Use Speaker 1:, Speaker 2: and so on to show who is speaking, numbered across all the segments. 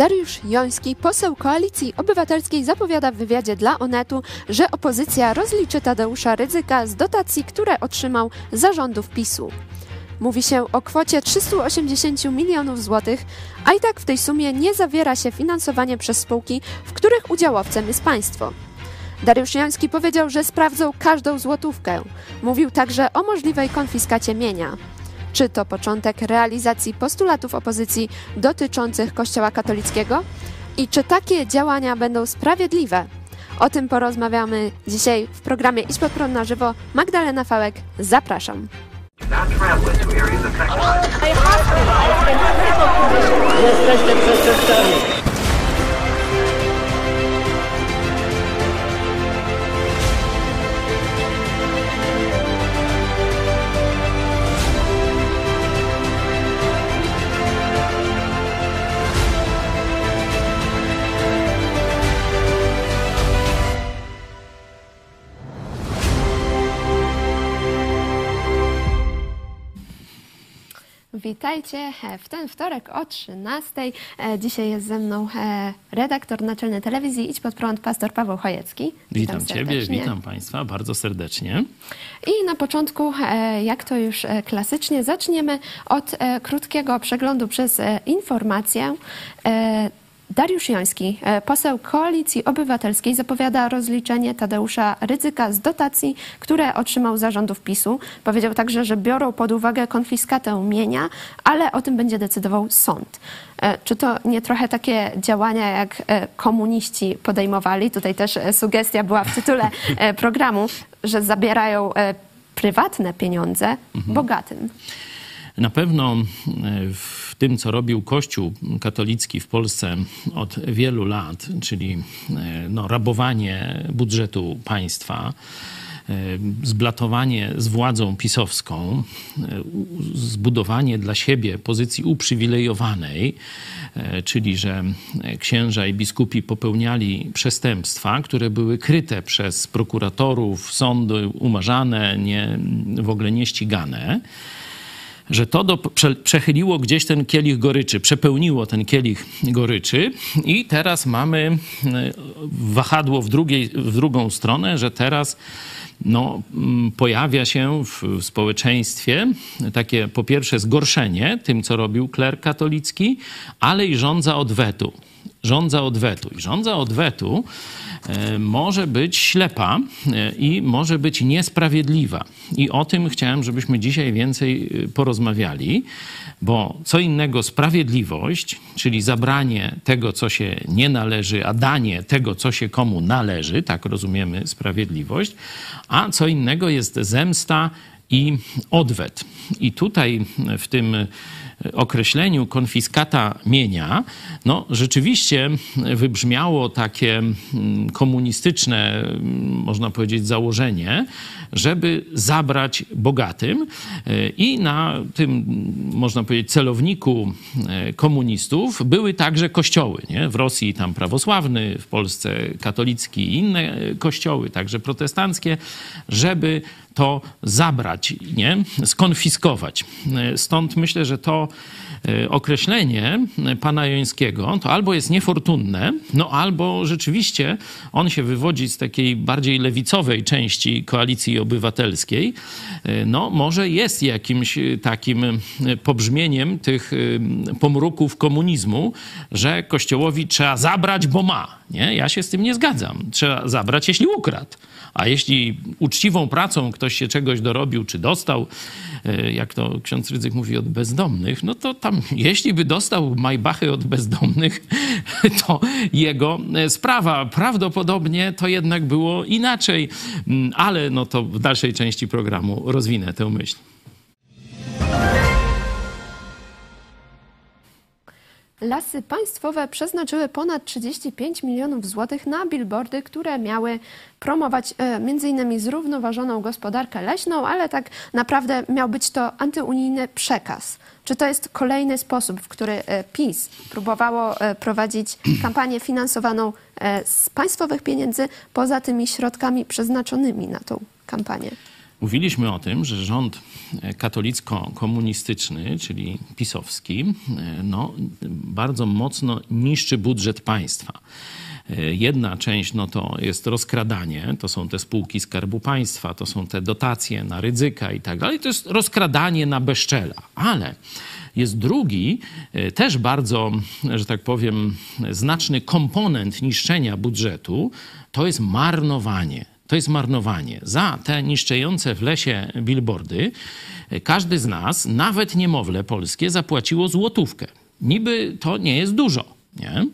Speaker 1: Dariusz Joński, poseł Koalicji Obywatelskiej, zapowiada w wywiadzie dla Onetu, że opozycja rozliczy Tadeusza Rydzyka z dotacji, które otrzymał zarządów PiSu. Mówi się o kwocie 380 milionów złotych, a i tak w tej sumie nie zawiera się finansowanie przez spółki, w których udziałowcem jest państwo. Dariusz Joński powiedział, że sprawdzą każdą złotówkę. Mówił także o możliwej konfiskacie mienia. Czy to początek realizacji postulatów opozycji dotyczących Kościoła katolickiego? I czy takie działania będą sprawiedliwe? O tym porozmawiamy dzisiaj w programie Idź pod prąd na żywo. Magdalena Fałek, zapraszam.
Speaker 2: Przestępcami.
Speaker 1: Witajcie w ten wtorek o 13. E, Dzisiaj jest ze mną e, redaktor naczelny telewizji Idź pod prąd, pastor Paweł Chojecki.
Speaker 3: Witam Ciebie,
Speaker 1: serdecznie.
Speaker 3: witam Państwa bardzo serdecznie.
Speaker 1: I na początku, e, jak to już klasycznie, zaczniemy od krótkiego przeglądu przez informację. Dariusz Joński, e, poseł Koalicji Obywatelskiej, zapowiada rozliczenie Tadeusza Rydzyka z dotacji, które otrzymał zarządów PiSu. Powiedział także, że biorą pod uwagę konfiskatę mienia, ale o tym będzie decydował sąd. E, Czy to nie trochę takie działania, jak e, komuniści podejmowali? Tutaj też sugestia była w tytule programu, że zabierają prywatne pieniądze bogatym.
Speaker 3: Na pewno e, w tym, co robił Kościół katolicki w Polsce od wielu lat, czyli e, no, rabowanie budżetu państwa, e, zblatowanie z władzą pisowską, zbudowanie dla siebie pozycji uprzywilejowanej, czyli że księża i biskupi popełniali przestępstwa, które były kryte przez prokuratorów, sądy umarzane, nie, w ogóle nieścigane że to do, prze, przechyliło gdzieś ten kielich goryczy, przepełniło ten kielich goryczy i teraz mamy e, wahadło w, drugiej, w drugą stronę, że teraz no, mm, pojawia się w, społeczeństwie takie po pierwsze zgorszenie tym, co robił kler katolicki, ale i żądza odwetu. Żądza odwetu. I żądza odwetu e, może być ślepa e, i może być niesprawiedliwa. I o tym chciałem, żebyśmy dzisiaj więcej e, porozmawiali, bo co innego sprawiedliwość, czyli zabranie tego, co się nie należy, a danie tego, co się komu należy, tak rozumiemy sprawiedliwość, a co innego jest zemsta i odwet. I tutaj w tym określeniu konfiskata mienia, no rzeczywiście wybrzmiało takie mm, komunistyczne, mm, można powiedzieć, założenie, żeby zabrać bogatym E, i na tym, mm, można powiedzieć, celowniku e, komunistów były także kościoły, nie? W Rosji tam prawosławny, w Polsce katolicki i inne e, kościoły, także protestanckie, żeby to zabrać, nie? skonfiskować. E, Stąd myślę, że to określenie e, pana Jońskiego to albo jest niefortunne, no albo rzeczywiście on się wywodzi z takiej bardziej lewicowej części koalicji obywatelskiej. E, No może jest jakimś e, takim pobrzmieniem tych pomruków komunizmu, że Kościołowi trzeba zabrać, bo ma. Nie? Ja się z tym nie zgadzam. Trzeba zabrać, jeśli ukradł. A jeśli uczciwą pracą ktoś się czegoś dorobił, czy dostał, jak to ksiądz Rydzyk mówi, od bezdomnych, no to jeśli by dostał majbachy od bezdomnych, to jego e, sprawa. Prawdopodobnie to jednak było inaczej, Mm, ale no to w dalszej części programu rozwinę tę myśl.
Speaker 1: Lasy Państwowe przeznaczyły ponad 35 milionów złotych na billboardy, które miały promować e, m.in. zrównoważoną gospodarkę leśną, ale tak naprawdę miał być to antyunijny przekaz. Czy to jest kolejny sposób, w który e, PiS próbowało e, prowadzić kampanię finansowaną z państwowych pieniędzy poza tymi środkami przeznaczonymi na tą kampanię?
Speaker 3: Mówiliśmy o tym, że rząd katolicko-komunistyczny, czyli pisowski, no, bardzo mocno niszczy budżet państwa. Jedna część no to jest rozkradanie, to są te spółki Skarbu Państwa, to są te dotacje na ryzyka i tak dalej. To jest rozkradanie na bezczela. Ale jest drugi, e, też bardzo, że tak powiem, znaczny komponent niszczenia budżetu, to jest marnowanie. To jest marnowanie. Za te niszczące w lesie billboardy e, każdy z nas, nawet niemowlę polskie, zapłaciło złotówkę. Niby to nie jest dużo nie?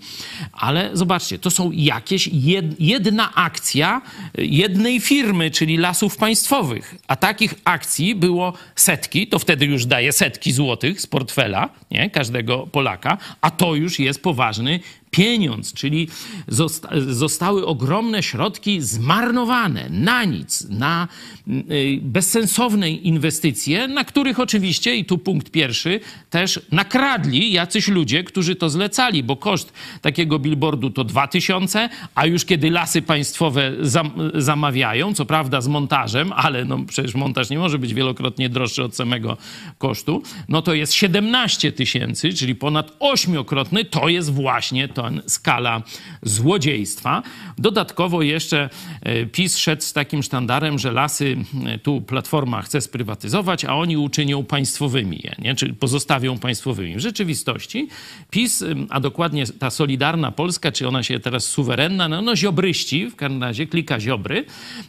Speaker 3: Ale zobaczcie, to są jakieś jedna akcja jednej firmy, czyli lasów państwowych. A takich akcji było setki, to wtedy już daje setki złotych z portfela nie? każdego Polaka, a to już jest poważny pieniądz, czyli zosta zostały ogromne środki zmarnowane na nic, na y, bezsensowne inwestycje, na których oczywiście, i tu punkt pierwszy, też nakradli jacyś ludzie, którzy to zlecali, bo koszt takiego billboardu to 2000, a już kiedy lasy państwowe zam zamawiają, co prawda z montażem, ale no przecież montaż nie może być wielokrotnie droższy od samego kosztu, no to jest 17 tysięcy, czyli ponad ośmiokrotny, to jest właśnie to skala złodziejstwa. Dodatkowo jeszcze e, PiS szedł z takim sztandarem, że lasy e, tu Platforma chce sprywatyzować, a oni uczynią państwowymi je, nie? czyli pozostawią państwowymi. W rzeczywistości PiS, a dokładnie ta Solidarna Polska, czy ona się teraz suwerenna, no, no ziobryści, w każdym razie klika ziobry,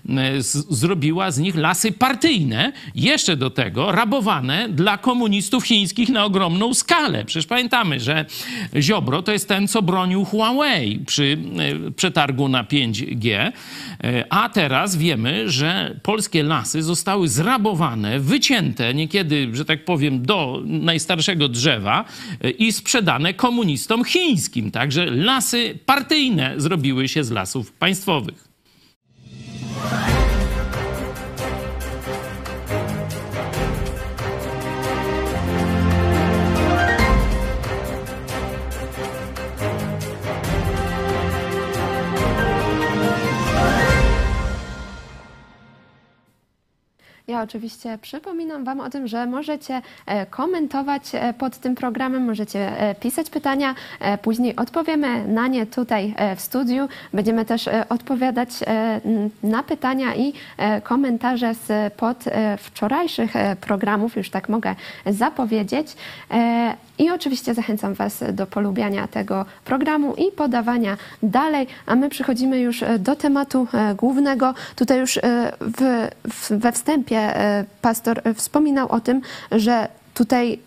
Speaker 3: e, z, zrobiła z nich lasy partyjne, jeszcze do tego rabowane dla komunistów chińskich na ogromną skalę. Przecież pamiętamy, że Ziobro to jest ten, co broni bronił Huawei przy e, przetargu na 5G. E, a teraz wiemy, że polskie lasy zostały zrabowane, wycięte niekiedy, że tak powiem, do najstarszego drzewa e, i sprzedane komunistom chińskim. Także lasy partyjne zrobiły się z lasów państwowych.
Speaker 1: Ja oczywiście przypominam Wam o tym, że możecie e, komentować e, pod tym programem, możecie e, pisać pytania, później odpowiemy na nie tutaj w studiu. Będziemy też odpowiadać na pytania i komentarze z pod wczorajszych programów, już tak mogę zapowiedzieć. I oczywiście zachęcam Was do polubiania tego programu i podawania dalej, a my przechodzimy już do tematu głównego. Tutaj już w, w, we wstępie E, pastor wspominał o tym, że tutaj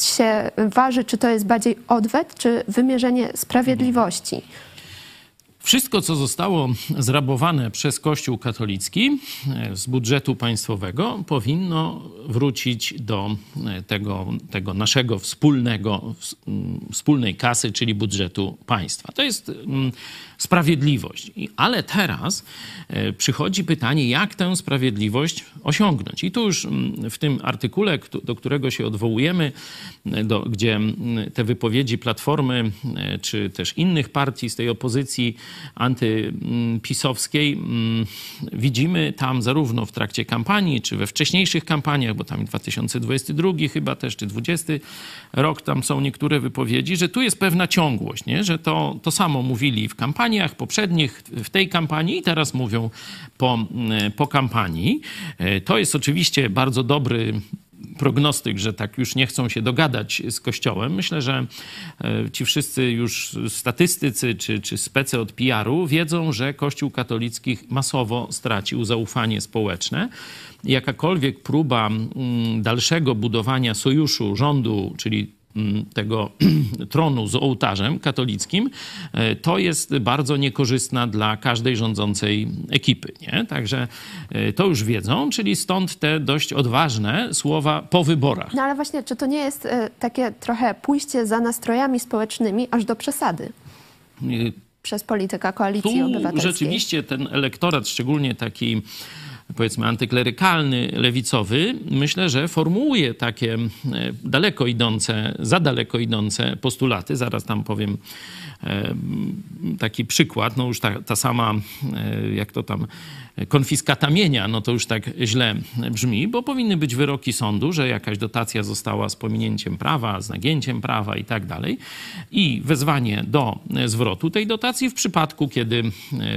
Speaker 1: się waży, czy to jest bardziej odwet, czy wymierzenie sprawiedliwości.
Speaker 3: Wszystko, co zostało zrabowane przez Kościół katolicki e, z budżetu państwowego, powinno wrócić do e, tego, tego naszego wspólnego, wspólnej kasy, czyli budżetu państwa. To jest sprawiedliwość. Ale teraz e, przychodzi pytanie, jak tę sprawiedliwość osiągnąć. I tu już mm, w tym artykule, do którego się odwołujemy, do, gdzie mm, te wypowiedzi Platformy czy też innych partii z tej opozycji antypisowskiej, mm, widzimy tam zarówno w trakcie kampanii, czy we wcześniejszych kampaniach, bo tam 2022 chyba też, czy 20 rok, tam są niektóre wypowiedzi, że tu jest pewna ciągłość, nie? że to, to samo mówili w kampaniach poprzednich, w tej kampanii i teraz mówią po, mm, po kampanii. E, to jest oczywiście bardzo dobry prognostyk, że tak już nie chcą się dogadać z Kościołem. Myślę, że e, ci wszyscy już statystycy czy, czy spece od PR-u wiedzą, że Kościół katolicki masowo stracił zaufanie społeczne. Jakakolwiek próba mm, dalszego budowania sojuszu rządu, czyli tego tronu z ołtarzem katolickim, e, to jest bardzo niekorzystna dla każdej rządzącej ekipy. Nie? Także e, to już wiedzą, czyli stąd te dość odważne słowa po wyborach.
Speaker 1: No ale właśnie, czy to nie jest e, takie trochę pójście za nastrojami społecznymi aż do przesady? Przez polityka koalicji tu obywatelskiej.
Speaker 3: Rzeczywiście ten elektorat, szczególnie taki powiedzmy antyklerykalny, lewicowy, myślę, że formułuje takie e, daleko idące, za daleko idące postulaty. Zaraz tam powiem taki przykład, no już ta, ta sama, jak to tam konfiskata mienia, no to już tak źle brzmi, bo powinny być wyroki sądu, że jakaś dotacja została z pominięciem prawa, z nagięciem prawa i tak dalej. I wezwanie do zwrotu tej dotacji w przypadku, kiedy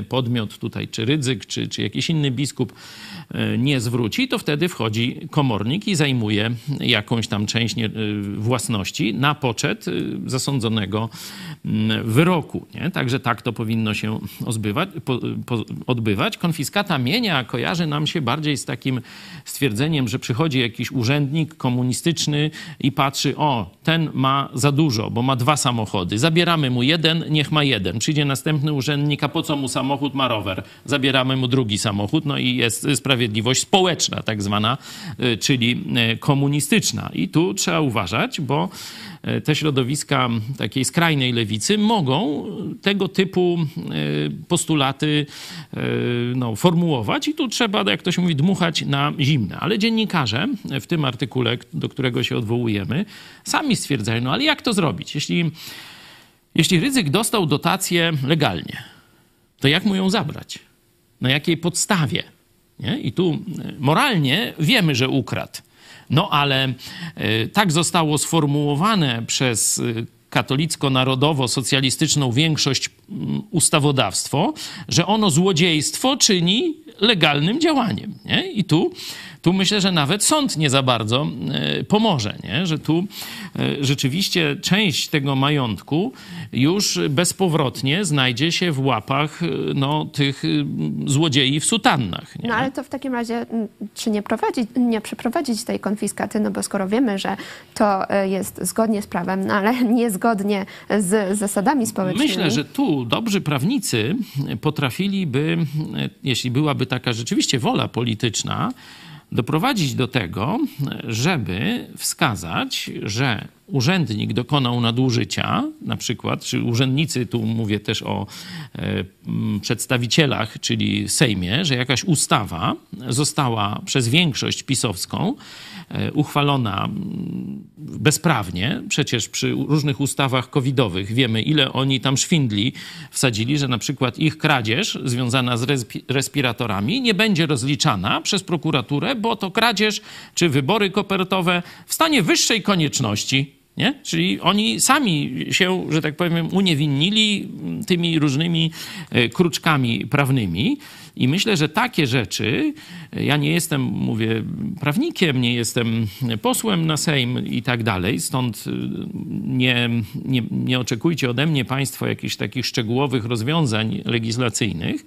Speaker 3: podmiot tutaj, czy Rydzyk, czy, czy jakiś inny biskup e, nie zwróci, to wtedy wchodzi komornik i zajmuje jakąś tam część e, własności na poczet e, zasądzonego wyroku. Nie? Także tak to powinno się odbywać. odbywać. Konfiskata mienia kojarzy nam się bardziej z takim stwierdzeniem, że przychodzi jakiś urzędnik komunistyczny i patrzy, o, ten ma za dużo, bo ma dwa samochody. Zabieramy mu jeden, niech ma jeden. Przyjdzie następny urzędnik, a po co mu samochód, ma rower. Zabieramy mu drugi samochód, no i jest sprawiedliwość społeczna tak zwana, y, czyli y, komunistyczna. I tu trzeba uważać, bo te środowiska takiej skrajnej lewicy mogą tego typu postulaty no, formułować i tu trzeba, jak to się mówi, dmuchać na zimne. Ale dziennikarze w tym artykule, do którego się odwołujemy, sami stwierdzają, no ale jak to zrobić? Jeśli, jeśli Ryzyk dostał dotację legalnie, to jak mu ją zabrać? Na jakiej podstawie? Nie? I tu e, moralnie wiemy, że ukradł. No ale e, tak zostało sformułowane przez e, katolicko-narodowo-socjalistyczną większość ustawodawstwo, że ono złodziejstwo czyni legalnym działaniem. Nie? I tu tu myślę, że nawet sąd nie za bardzo e, pomoże, nie? że tu e, rzeczywiście część tego majątku już bezpowrotnie znajdzie się w łapach e, no, tych złodziei w sutannach. Nie?
Speaker 1: No ale to w takim razie czy nie, prowadzić, nie przeprowadzić tej konfiskaty, no bo skoro wiemy, że to jest zgodnie z prawem, no ale niezgodnie z zasadami społecznymi.
Speaker 3: Myślę, że tu dobrzy prawnicy potrafiliby, jeśli byłaby taka rzeczywiście wola polityczna, doprowadzić do tego, żeby wskazać, że urzędnik dokonał nadużycia, na przykład, czy urzędnicy, tu mówię też o e, przedstawicielach, czyli Sejmie, że jakaś ustawa została przez większość pisowską e, uchwalona bezprawnie. Przecież przy różnych ustawach covidowych wiemy, ile oni tam szwindli wsadzili, że na przykład ich kradzież związana z respiratorami nie będzie rozliczana przez prokuraturę, bo to kradzież czy wybory kopertowe w stanie wyższej konieczności nie? Czyli oni sami się, że tak powiem, uniewinnili tymi różnymi e, kruczkami prawnymi. I myślę, że takie rzeczy, ja nie jestem, mówię, prawnikiem, nie jestem posłem na Sejm i tak dalej, stąd y, nie, nie, nie oczekujcie ode mnie Państwo jakichś takich szczegółowych rozwiązań legislacyjnych,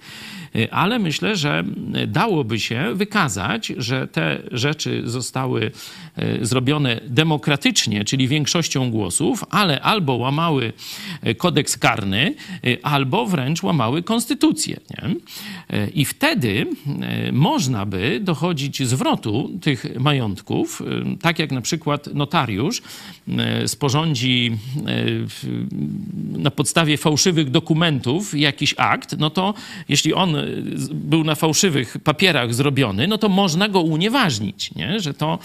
Speaker 3: ale myślę, że dałoby się wykazać, że te rzeczy zostały y, zrobione demokratycznie, czyli większością głosów, ale albo łamały kodeks karny, albo wręcz łamały konstytucję. Nie? I wtedy można by dochodzić zwrotu tych majątków, tak jak na przykład notariusz sporządzi na podstawie fałszywych dokumentów jakiś akt, no to jeśli on był na fałszywych papierach zrobiony, no to można go unieważnić, nie? Że, to,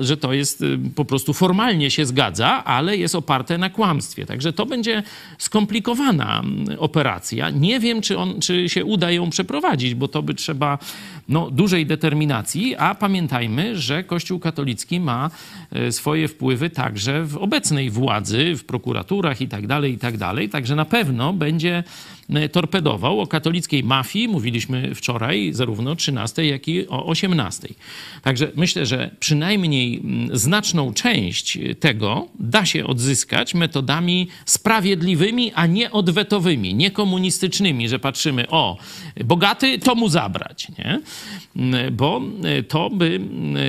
Speaker 3: że to jest po prostu formalnie się zgadza, ale jest oparte na kłamstwie. Także to będzie skomplikowana operacja. Nie wiem, czy, on, czy się uda ją przeprowadzić, bo to by trzeba no, dużej determinacji, a pamiętajmy, że Kościół katolicki ma e, swoje wpływy także w obecnej władzy, w prokuraturach i tak dalej, i tak dalej. Także na pewno będzie torpedował. O katolickiej mafii mówiliśmy wczoraj, zarówno o 13, jak i o 18. Także myślę, że przynajmniej znaczną część tego da się odzyskać metodami sprawiedliwymi, a nie odwetowymi, nie komunistycznymi, że patrzymy, o, bogaty, to mu zabrać, nie? Bo e, to by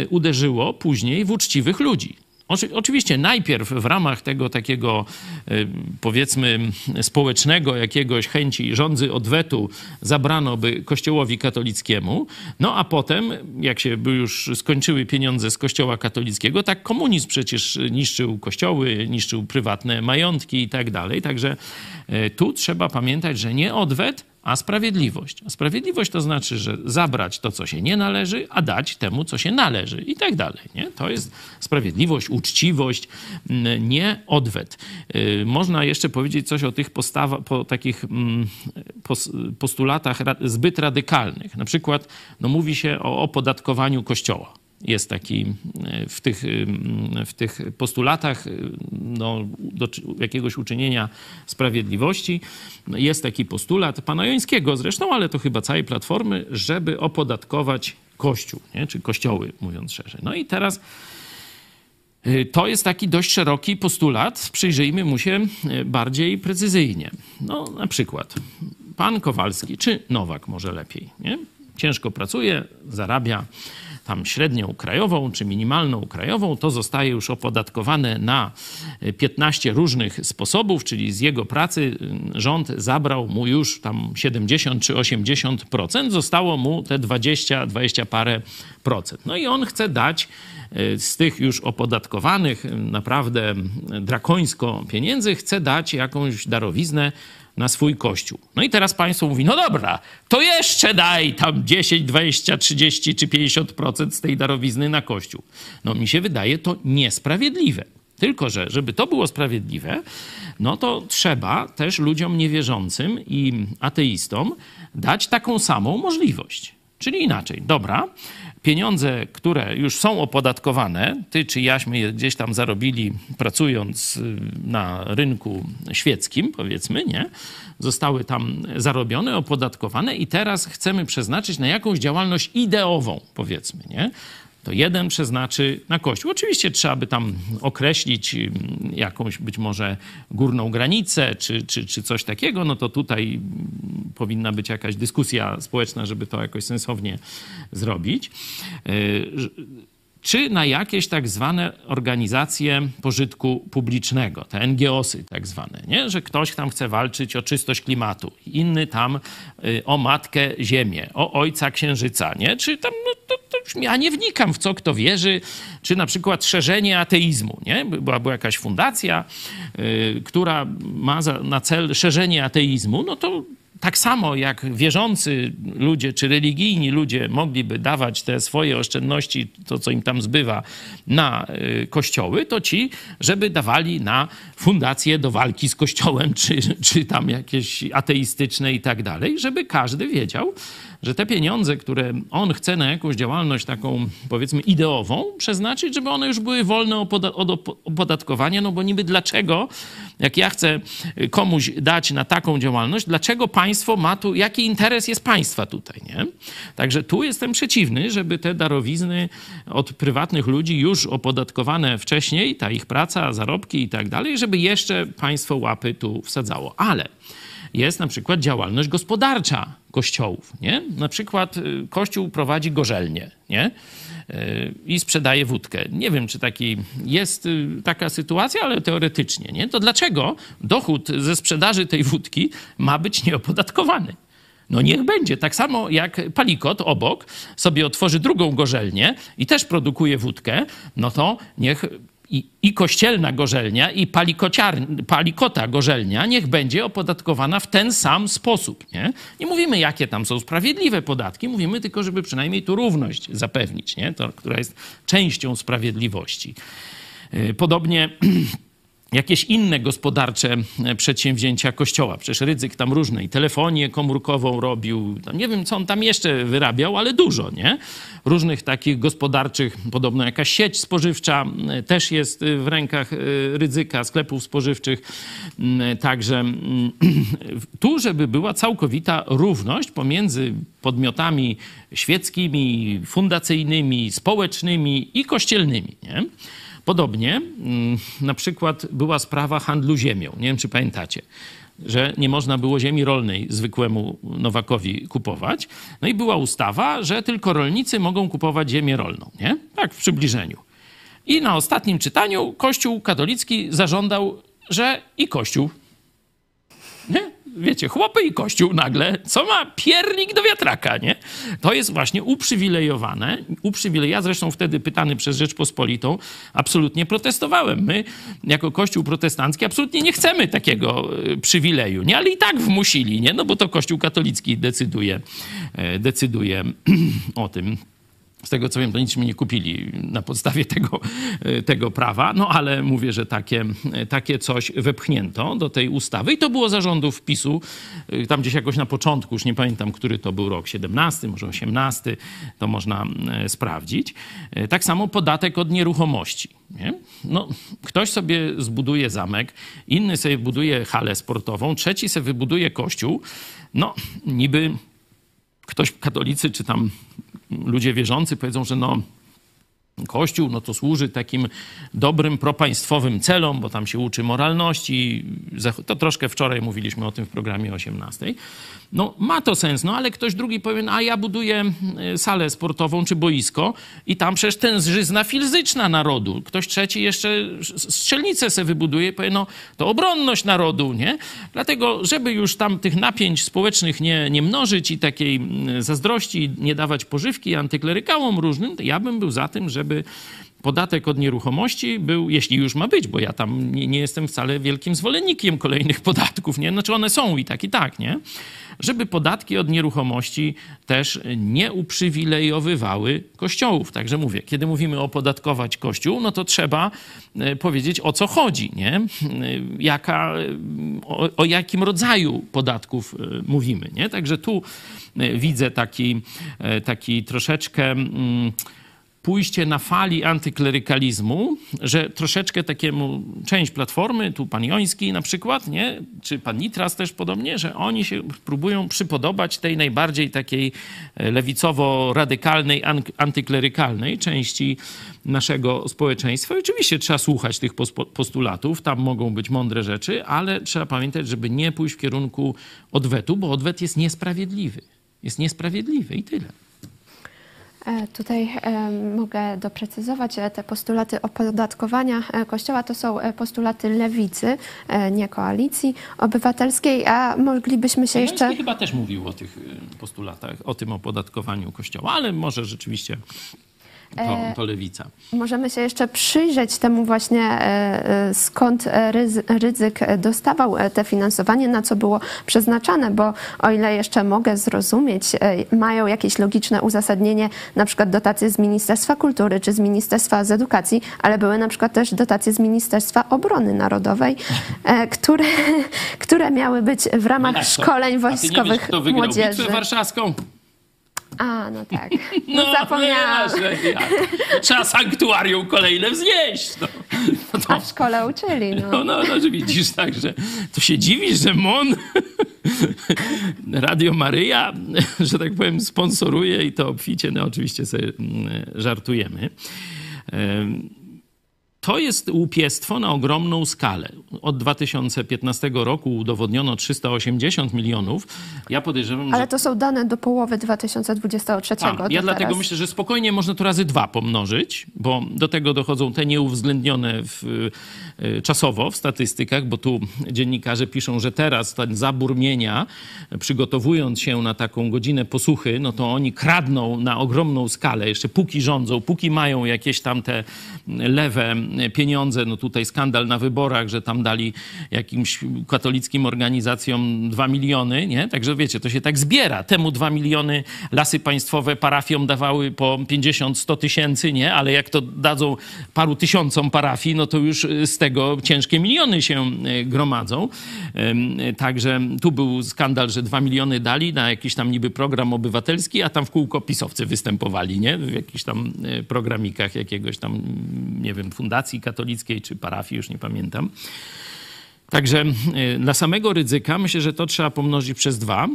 Speaker 3: uderzyło później w uczciwych ludzi. Oczywiście najpierw w ramach tego takiego y, powiedzmy społecznego jakiegoś chęci rządzy odwetu zabrano by kościołowi katolickiemu, no a potem jak się już skończyły pieniądze z kościoła katolickiego, tak komunizm przecież niszczył kościoły, niszczył prywatne majątki i tak dalej. Także y, tu trzeba pamiętać, że nie odwet, a sprawiedliwość. A sprawiedliwość to znaczy, że zabrać to, co się nie należy, a dać temu, co się należy i tak dalej. Nie? To jest sprawiedliwość, uczciwość, nie odwet. Y, można jeszcze powiedzieć coś o tych po takich mm, postulatach zbyt radykalnych. Na przykład no, mówi się o opodatkowaniu kościoła jest taki e, w tych, e, w tych postulatach e, no, do jakiegoś uczynienia sprawiedliwości. Jest taki postulat pana Jońskiego zresztą, ale to chyba całej Platformy, żeby opodatkować Kościół, nie? czy kościoły, mówiąc szerzej. No i teraz to jest taki dość szeroki postulat. Przyjrzyjmy mu się bardziej precyzyjnie. No, na przykład pan Kowalski, czy Nowak może lepiej, nie? Ciężko pracuje, zarabia tam średnią krajową czy minimalną krajową, to zostaje już opodatkowane na 15 różnych sposobów, czyli z jego pracy y, rząd zabrał mu już tam 70 czy 80%, zostało mu te 20, 20 parę procent. No i on chce dać y, z tych już opodatkowanych y, naprawdę drakońsko pieniędzy, chce dać jakąś darowiznę na swój kościół. No i teraz państwo mówi, no dobra, to jeszcze daj tam 10, 20, 30 czy 50% z tej darowizny na kościół. No mi się wydaje to niesprawiedliwe. Tylko, że żeby to było sprawiedliwe, no to trzeba też ludziom niewierzącym i ateistom dać taką samą możliwość. Czyli inaczej, dobra, pieniądze, które już są opodatkowane, ty czy jaśmy je gdzieś tam zarobili pracując y, na rynku świeckim, powiedzmy, nie? Zostały tam zarobione, opodatkowane i teraz chcemy przeznaczyć na jakąś działalność ideową, powiedzmy, nie? To jeden przeznaczy na Kościół. Oczywiście trzeba by tam określić mm, jakąś być może górną granicę czy, czy, czy coś takiego, no to tutaj mm, powinna być jakaś dyskusja społeczna, żeby to jakoś sensownie zrobić y, czy na jakieś tak zwane organizacje pożytku publicznego, te NGOsy tak zwane, nie? że ktoś tam chce walczyć o czystość klimatu, inny tam y, o matkę ziemię, o ojca księżyca, nie? czy tam, no, to, to ja nie wnikam w co kto wierzy, czy na przykład szerzenie ateizmu, nie? Była, była jakaś fundacja, y, która ma za, na cel szerzenie ateizmu, no to tak samo jak wierzący ludzie czy religijni ludzie mogliby dawać te swoje oszczędności, to co im tam zbywa, na y, kościoły, to ci, żeby dawali na fundacje do walki z kościołem, czy, czy tam jakieś ateistyczne i tak dalej, żeby każdy wiedział, że te pieniądze, które on chce na jakąś działalność taką, powiedzmy, ideową przeznaczyć, żeby one już były wolne od opodatkowania, no bo niby dlaczego, jak ja chcę komuś dać na taką działalność, dlaczego państwo ma tu, jaki interes jest państwa tutaj, nie? Także tu jestem przeciwny, żeby te darowizny od prywatnych ludzi już opodatkowane wcześniej, ta ich praca, zarobki i tak dalej, żeby jeszcze państwo łapy tu wsadzało. Ale jest na przykład działalność gospodarcza kościołów. Nie? Na przykład y, kościół prowadzi gorzelnię nie? Y, i sprzedaje wódkę. Nie wiem, czy taki jest y, taka sytuacja, ale teoretycznie. Nie? To dlaczego dochód ze sprzedaży tej wódki ma być nieopodatkowany? No niech będzie. Tak samo jak Palikot obok sobie otworzy drugą gorzelnię i też produkuje wódkę, no to niech i, i kościelna gorzelnia, i palikota gorzelnia niech będzie opodatkowana w ten sam sposób. Nie? nie mówimy, jakie tam są sprawiedliwe podatki, mówimy tylko, żeby przynajmniej tu równość zapewnić, nie? To, która jest częścią sprawiedliwości. Y, podobnie jakieś inne gospodarcze e, przedsięwzięcia kościoła. Przecież Rydzyk tam różne i telefonię komórkową robił, nie wiem, co on tam jeszcze wyrabiał, ale dużo, nie? Różnych takich gospodarczych, podobno jakaś sieć spożywcza e, też jest e, w rękach Rydzyka, sklepów spożywczych. Także tu, żeby była całkowita równość pomiędzy podmiotami świeckimi, fundacyjnymi, społecznymi i kościelnymi, nie? Podobnie mm, na przykład była sprawa handlu ziemią. Nie wiem, czy pamiętacie że nie można było ziemi rolnej zwykłemu Nowakowi kupować. No i była ustawa, że tylko rolnicy mogą kupować ziemię rolną, nie? Tak, w przybliżeniu. I na ostatnim czytaniu Kościół katolicki zażądał, że i Kościół. Nie? Wiecie, chłopy i kościół nagle, co ma piernik do wiatraka, nie? To jest właśnie uprzywilejowane. Uprzywilej... Ja zresztą wtedy pytany przez Rzeczpospolitą absolutnie protestowałem. My, jako kościół protestancki, absolutnie nie chcemy takiego y, przywileju, nie? Ale i tak wmusili, nie? No bo to kościół katolicki decyduje, e, decyduje o tym z tego co wiem, to nic mi nie kupili na podstawie tego, e, tego prawa, no ale mówię, że takie, e, takie coś wepchnięto do tej ustawy i to było zarządów PiSu, e, tam gdzieś jakoś na początku, już nie pamiętam, który to był rok, 17, może 18, to można sprawdzić. Tak samo podatek od nieruchomości. Nie? No, ktoś sobie zbuduje zamek, inny sobie buduje halę sportową, trzeci sobie wybuduje kościół, no niby ktoś katolicy czy tam ludzie wierzący powiedzą, że no, Kościół no to służy takim dobrym, propaństwowym celom, bo tam się uczy moralności. To troszkę wczoraj mówiliśmy o tym w programie 18. No ma to sens, no ale ktoś drugi powie, no, a ja buduję e, salę sportową czy boisko i tam przecież ten żyzna fizyczna narodu. Ktoś trzeci jeszcze strzelnicę se wybuduje, powie, no to obronność narodu, nie? Dlatego, żeby już tam tych napięć społecznych nie, nie mnożyć i takiej zazdrości nie dawać pożywki antyklerykałom różnym, ja bym był za tym, żeby podatek od nieruchomości był, jeśli już ma być, bo ja tam nie, nie, jestem wcale wielkim zwolennikiem kolejnych podatków, nie? Znaczy one są i tak, i tak, nie? Żeby podatki od nieruchomości też nie uprzywilejowywały kościołów. Także mówię, kiedy mówimy opodatkować kościół, no to trzeba e, powiedzieć o co chodzi, nie? E, jaka, o, o jakim rodzaju podatków e, mówimy, nie? Także tu widzę taki, taki troszeczkę... Mm, pójście na fali antyklerykalizmu, że troszeczkę takiemu część Platformy, tu pan Joński na przykład, nie? czy pan Nitras też podobnie, że oni się próbują przypodobać tej najbardziej takiej e, lewicowo-radykalnej, antyklerykalnej części naszego społeczeństwa. Oczywiście trzeba słuchać tych postulatów, tam mogą być mądre rzeczy, ale trzeba pamiętać, żeby nie pójść w kierunku odwetu, bo odwet jest niesprawiedliwy. Jest niesprawiedliwy i tyle.
Speaker 1: E, tutaj e, mogę doprecyzować, e, te postulaty opodatkowania Kościoła to są postulaty lewicy, nie koalicji obywatelskiej, a moglibyśmy się jeszcze...
Speaker 3: chyba też mówił o tych postulatach, o tym opodatkowaniu Kościoła, ale może rzeczywiście to, e, to lewica.
Speaker 1: Możemy się jeszcze przyjrzeć temu właśnie, e, e, skąd ryzyk dostawał te finansowanie, na co było przeznaczane, bo o ile jeszcze mogę zrozumieć, mają jakieś logiczne uzasadnienie, na przykład dotacje z Ministerstwa Kultury czy z Ministerstwa z Edukacji, ale były na przykład też dotacje z Ministerstwa Obrony Narodowej, które, które miały być w ramach no szkoleń wojskowych A ty nie wiesz, kto wygrał młodzieży.
Speaker 3: Bitwę warszawską?
Speaker 1: A, no tak. No, no zapomniałam.
Speaker 3: Trzeba sanktuarium kolejne wznieść. No.
Speaker 1: No to... A w szkole uczyli, no.
Speaker 3: No, no, no że widzisz, tak, że to się dziwisz, że MON, Radio Maryja, że tak powiem, sponsoruje i to obficie, no oczywiście sobie mm, żartujemy to jest łupiestwo na ogromną skalę. Od 2015 roku udowodniono 380 milionów. Ja podejrzewam,
Speaker 1: Ale to są dane do połowy 2023.
Speaker 3: Tak, ja dlatego teraz. myślę, że spokojnie można to razy dwa pomnożyć, bo do tego dochodzą te nieuwzględnione w, czasowo w statystykach, bo tu dziennikarze piszą, że teraz ten zabór mienia, przygotowując się na taką godzinę posłuchy, no to oni kradną na ogromną skalę, jeszcze póki rządzą, póki mają jakieś tam te lewe pieniądze. No tutaj skandal na wyborach, że tam dali jakimś katolickim organizacjom dwa miliony, nie? Także wiecie, to się tak zbiera. Temu dwa miliony lasy państwowe parafiom dawały po 50-100 tysięcy, nie? Ale jak to dadzą paru tysiącom parafii, no to już z tego ciężkie miliony się e, gromadzą. Także tu był skandal, że dwa miliony dali na jakiś tam niby program obywatelski, a tam w kółko pisowcy występowali, nie? W jakichś tam e, programikach jakiegoś tam, nie wiem, fundacji katolickiej czy parafii, już nie pamiętam. Także e, dla samego ryzyka myślę, że to trzeba pomnożyć przez dwa.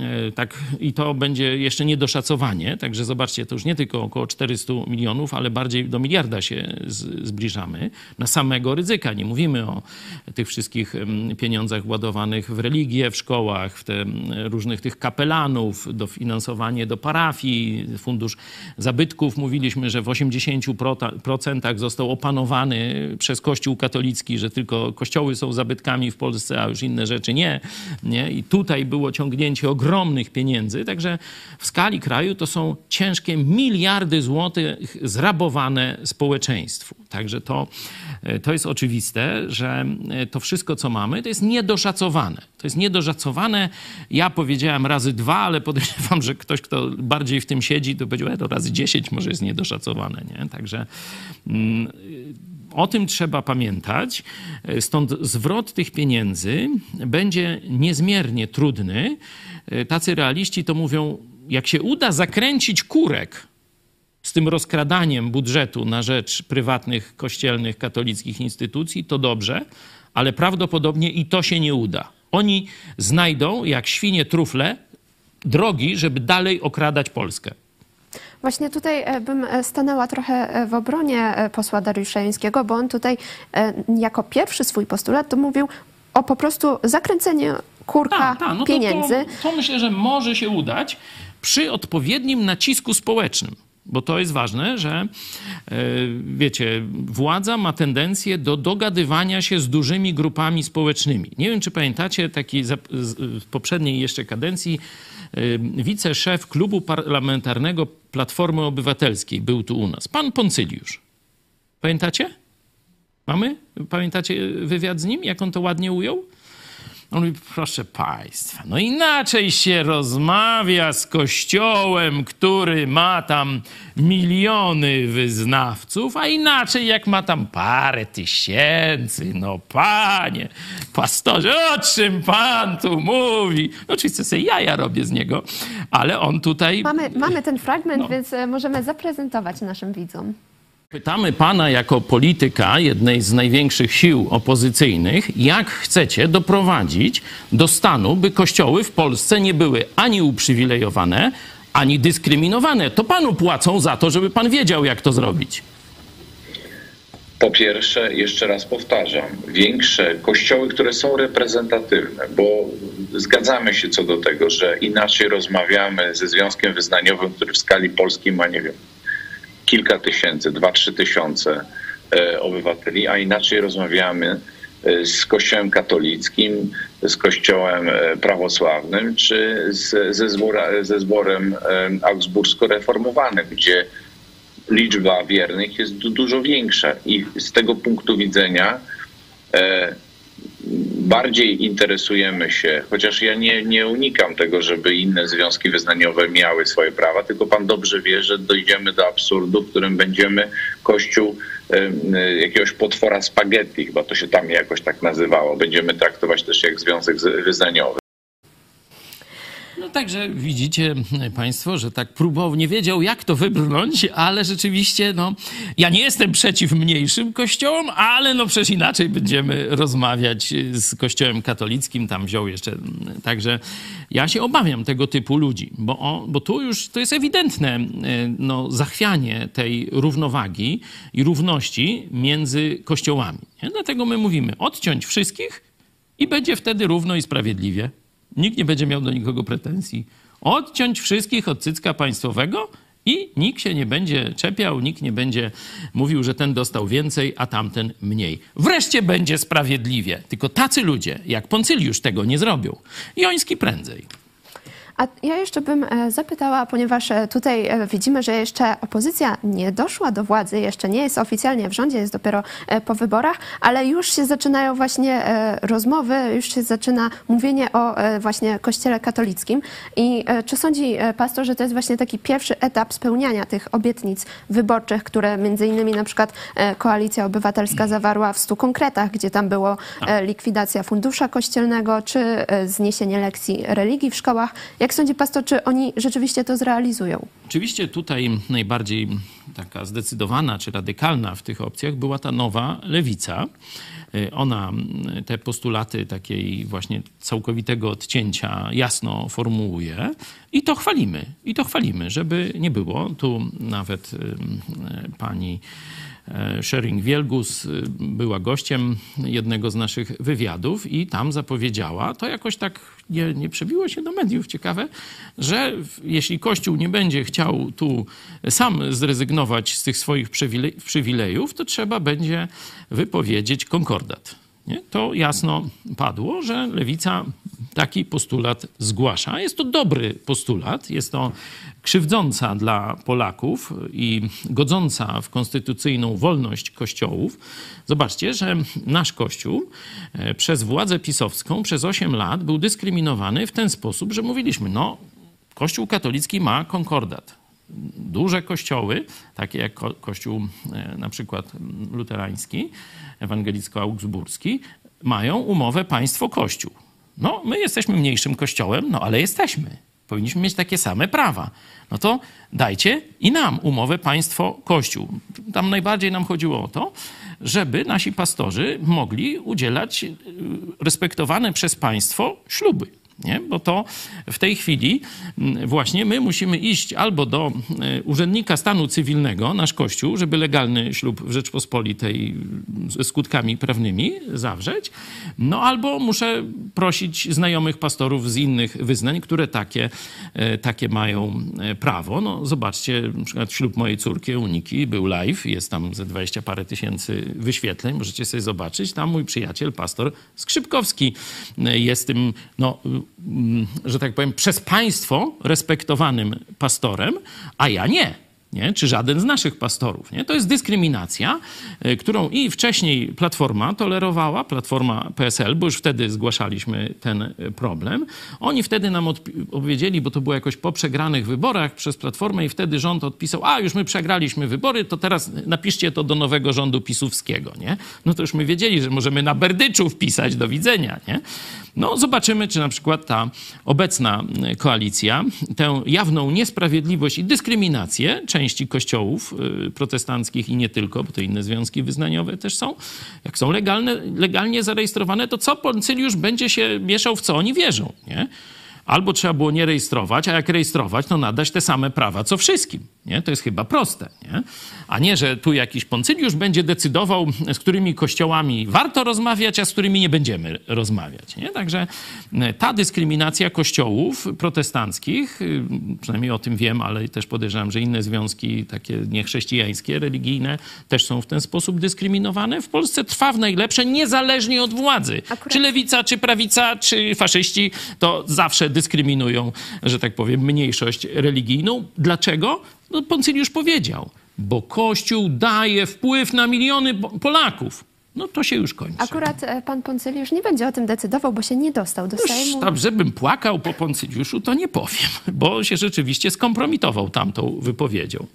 Speaker 3: E, tak, I to będzie jeszcze niedoszacowanie. Także zobaczcie, to już nie tylko około 400 milionów, ale bardziej do miliarda się zbliżamy. Na samego ryzyka. Nie mówimy o tych wszystkich pieniądzach ładowanych w religię, w szkołach, w te różnych tych kapelanów, dofinansowanie do parafii, fundusz zabytków. Mówiliśmy, że w 80% został opanowany przez Kościół katolicki, że tylko kościoły są zabytkami zabytkami w Polsce, a już inne rzeczy nie. nie? I tutaj było ciągnięcie ogromnych pieniędzy. Także w skali kraju to są ciężkie miliardy złotych zrabowane społeczeństwu. Także to, to jest oczywiste, że to wszystko, co mamy, to jest niedoszacowane. To jest niedoszacowane. Ja powiedziałem razy dwa, ale podejrzewam, że ktoś, kto bardziej w tym siedzi, to powiedział, to razy dziesięć może jest niedoszacowane. Nie? Także mm, o tym trzeba pamiętać. Stąd zwrot tych pieniędzy będzie niezmiernie trudny. Tacy realiści to mówią, jak się uda zakręcić kurek z tym rozkradaniem budżetu na rzecz prywatnych, kościelnych, katolickich instytucji, to dobrze, ale prawdopodobnie i to się nie uda. Oni znajdą, jak świnie trufle, drogi, żeby dalej okradać Polskę.
Speaker 1: Właśnie tutaj e, bym e, stanęła trochę e, w obronie posła Dariusza Jońskiego, bo on tutaj jako pierwszy swój postulat to mówił o po prostu zakręceniu kurka ta, ta, no pieniędzy.
Speaker 3: To, to, to myślę, że może się udać przy odpowiednim nacisku społecznym. Bo to jest ważne, że wiecie, władza ma tendencję do dogadywania się z dużymi grupami społecznymi. Nie wiem, czy pamiętacie taki z poprzedniej jeszcze kadencji wiceszef klubu parlamentarnego Platformy Obywatelskiej był tu u nas. Pan Poncyliusz. Pamiętacie? Mamy? Pamiętacie wywiad z nim? Jak on to ładnie ujął? On mówi, proszę państwa, no inaczej się rozmawia z kościołem, który ma tam miliony wyznawców, a inaczej jak ma tam parę tysięcy. No panie, pastorze, o czym pan tu mówi? No oczywiście sobie jaja robię z niego, ale on tutaj...
Speaker 1: Mamy, mamy ten fragment, no. więc e, możemy zaprezentować naszym widzom.
Speaker 3: Pytamy pana jako polityka jednej z największych sił opozycyjnych, jak chcecie doprowadzić do stanu, by kościoły w Polsce nie były ani uprzywilejowane, ani dyskryminowane. To panu płacą za to, żeby pan wiedział, jak to zrobić.
Speaker 4: Po pierwsze, jeszcze raz powtarzam, większe kościoły, które są reprezentatywne, bo zgadzamy się co do tego, że inaczej rozmawiamy ze Związkiem Wyznaniowym, który w skali polskiej ma, nie wiem, kilka tysięcy, dwa, trzy tysiące e, obywateli, a inaczej rozmawiamy e, z Kościołem katolickim, z Kościołem e, prawosławnym, czy ze, zbora, ze zborem augsbursko-reformowanym, gdzie liczba wiernych jest dużo większa. I z tego punktu widzenia bardziej interesujemy się, chociaż ja nie, nie unikam tego, żeby inne związki wyznaniowe miały swoje prawa, tylko pan dobrze wie, że dojdziemy do absurdu, w którym będziemy Kościół jakiegoś potwora spaghetti, chyba to się tam jakoś tak nazywało, będziemy traktować też jak związek wyznaniowy.
Speaker 3: No także widzicie Państwo, że tak próbował, nie wiedział jak to wybrnąć, ale rzeczywiście, no, ja nie jestem przeciw mniejszym kościołom, ale no przecież inaczej będziemy rozmawiać z kościołem katolickim, tam wziął jeszcze, także ja się obawiam tego typu ludzi, bo, o, bo tu już to jest ewidentne no, zachwianie tej równowagi i równości między kościołami. Nie? Dlatego my mówimy odciąć wszystkich i będzie wtedy równo i sprawiedliwie. Nikt nie będzie miał do nikogo pretensji. Odciąć wszystkich od cycka państwowego i nikt się nie będzie czepiał, nikt nie będzie mówił, że ten dostał więcej, a tamten mniej. Wreszcie będzie sprawiedliwie. Tylko tacy ludzie jak Poncyliusz tego nie zrobią. Joński prędzej.
Speaker 1: A ja jeszcze bym e, zapytała, ponieważ e, tutaj e, widzimy, że jeszcze opozycja nie doszła do władzy, jeszcze nie jest oficjalnie w rządzie, jest dopiero po wyborach, ale już się zaczynają właśnie rozmowy, już się zaczyna mówienie o właśnie kościele katolickim. I czy sądzi pastor, że to jest właśnie taki pierwszy etap spełniania tych obietnic wyborczych, które między innymi na przykład Koalicja Obywatelska zawarła w stu konkretach, gdzie tam było likwidacja fundusza kościelnego, czy zniesienie lekcji religii w szkołach. Jak sądzi pastor, czy oni rzeczywiście to zrealizują?
Speaker 3: Oczywiście tutaj najbardziej taka zdecydowana czy radykalna w tych opcjach była ta nowa lewica. Y, ona te postulaty takiej właśnie całkowitego odcięcia jasno formułuje i to chwalimy. I to chwalimy, żeby nie było. Tu nawet pani E, Shering Wielgus y, była gościem jednego z naszych wywiadów i tam zapowiedziała, to jakoś tak nie, nie przebiło się do mediów, ciekawe, że jeśli Kościół nie będzie chciał tu sam zrezygnować z tych swoich przywilejów, to trzeba będzie wypowiedzieć konkordat. Nie? To jasno padło, że lewica taki postulat zgłasza. Jest to dobry postulat, jest to krzywdząca dla Polaków i godząca w konstytucyjną wolność kościołów. Zobaczcie, że nasz kościół e, przez władzę pisowską przez 8 lat był dyskryminowany w ten sposób, że mówiliśmy, no, Kościół katolicki ma konkordat. Duże kościoły, takie jak ko kościół e, na przykład luterański, ewangelicko-augsburski, mają umowę państwo-kościół. No, my jesteśmy mniejszym kościołem, no ale jesteśmy. Powinniśmy mieć takie same prawa. No to dajcie i nam umowę państwo-kościół. Tam najbardziej nam chodziło o to, żeby nasi pastorzy mogli udzielać y, respektowane przez państwo śluby. Nie? Bo to w tej chwili mm, właśnie my musimy iść albo do e, urzędnika stanu cywilnego, nasz Kościół, żeby legalny ślub w Rzeczpospolitej ze skutkami prawnymi zawrzeć, no albo muszę prosić znajomych pastorów z innych wyznań, które takie, e, takie mają e, prawo. No zobaczcie, na przykład ślub mojej córki Uniki był live, jest tam ze 20 parę tysięcy wyświetleń, możecie sobie zobaczyć. Tam mój przyjaciel, pastor Skrzypkowski jest tym, no Mm, że tak powiem, przez państwo respektowanym pastorem, a ja nie nie? czy żaden z naszych pastorów. Nie? To jest dyskryminacja, e, którą i wcześniej Platforma tolerowała, Platforma PSL, bo już wtedy zgłaszaliśmy ten e, problem. Oni wtedy nam odpowiedzieli, bo to było jakoś po przegranych wyborach przez Platformę i wtedy rząd odpisał, a już my przegraliśmy wybory, to teraz napiszcie to do nowego rządu pisowskiego. Nie? No to już my wiedzieli, że możemy na Berdyczu wpisać, do widzenia. Nie? No zobaczymy, czy na przykład ta obecna e, koalicja tę jawną niesprawiedliwość i dyskryminację części części kościołów y, protestanckich i nie tylko, bo to inne związki wyznaniowe też są, jak są legalne, legalnie zarejestrowane, to co Poncyliusz będzie się mieszał w co oni wierzą, nie? Albo trzeba było nie rejestrować, a jak rejestrować, to nadać te same prawa co wszystkim. Nie? To jest chyba proste. Nie? A nie, że tu jakiś poncyliusz będzie decydował, z którymi kościołami warto rozmawiać, a z którymi nie będziemy rozmawiać. Nie? Także e, ta dyskryminacja kościołów protestanckich, y, przynajmniej o tym wiem, ale też podejrzewam, że inne związki takie niechrześcijańskie, religijne też są w ten sposób dyskryminowane, w Polsce trwa w najlepsze, niezależnie od władzy. Akurat. Czy lewica, czy prawica, czy faszyści, to zawsze dyskryminują, że tak powiem, mniejszość religijną. Dlaczego? No, Poncyliusz powiedział, bo Kościół daje wpływ na miliony Polaków. No to się już kończy.
Speaker 1: Akurat e, pan Poncyliusz nie będzie o tym decydował, bo się nie dostał do Sejmu.
Speaker 3: Tam, żebym płakał po Poncyliuszu, to nie powiem, bo się rzeczywiście skompromitował tamtą wypowiedzią.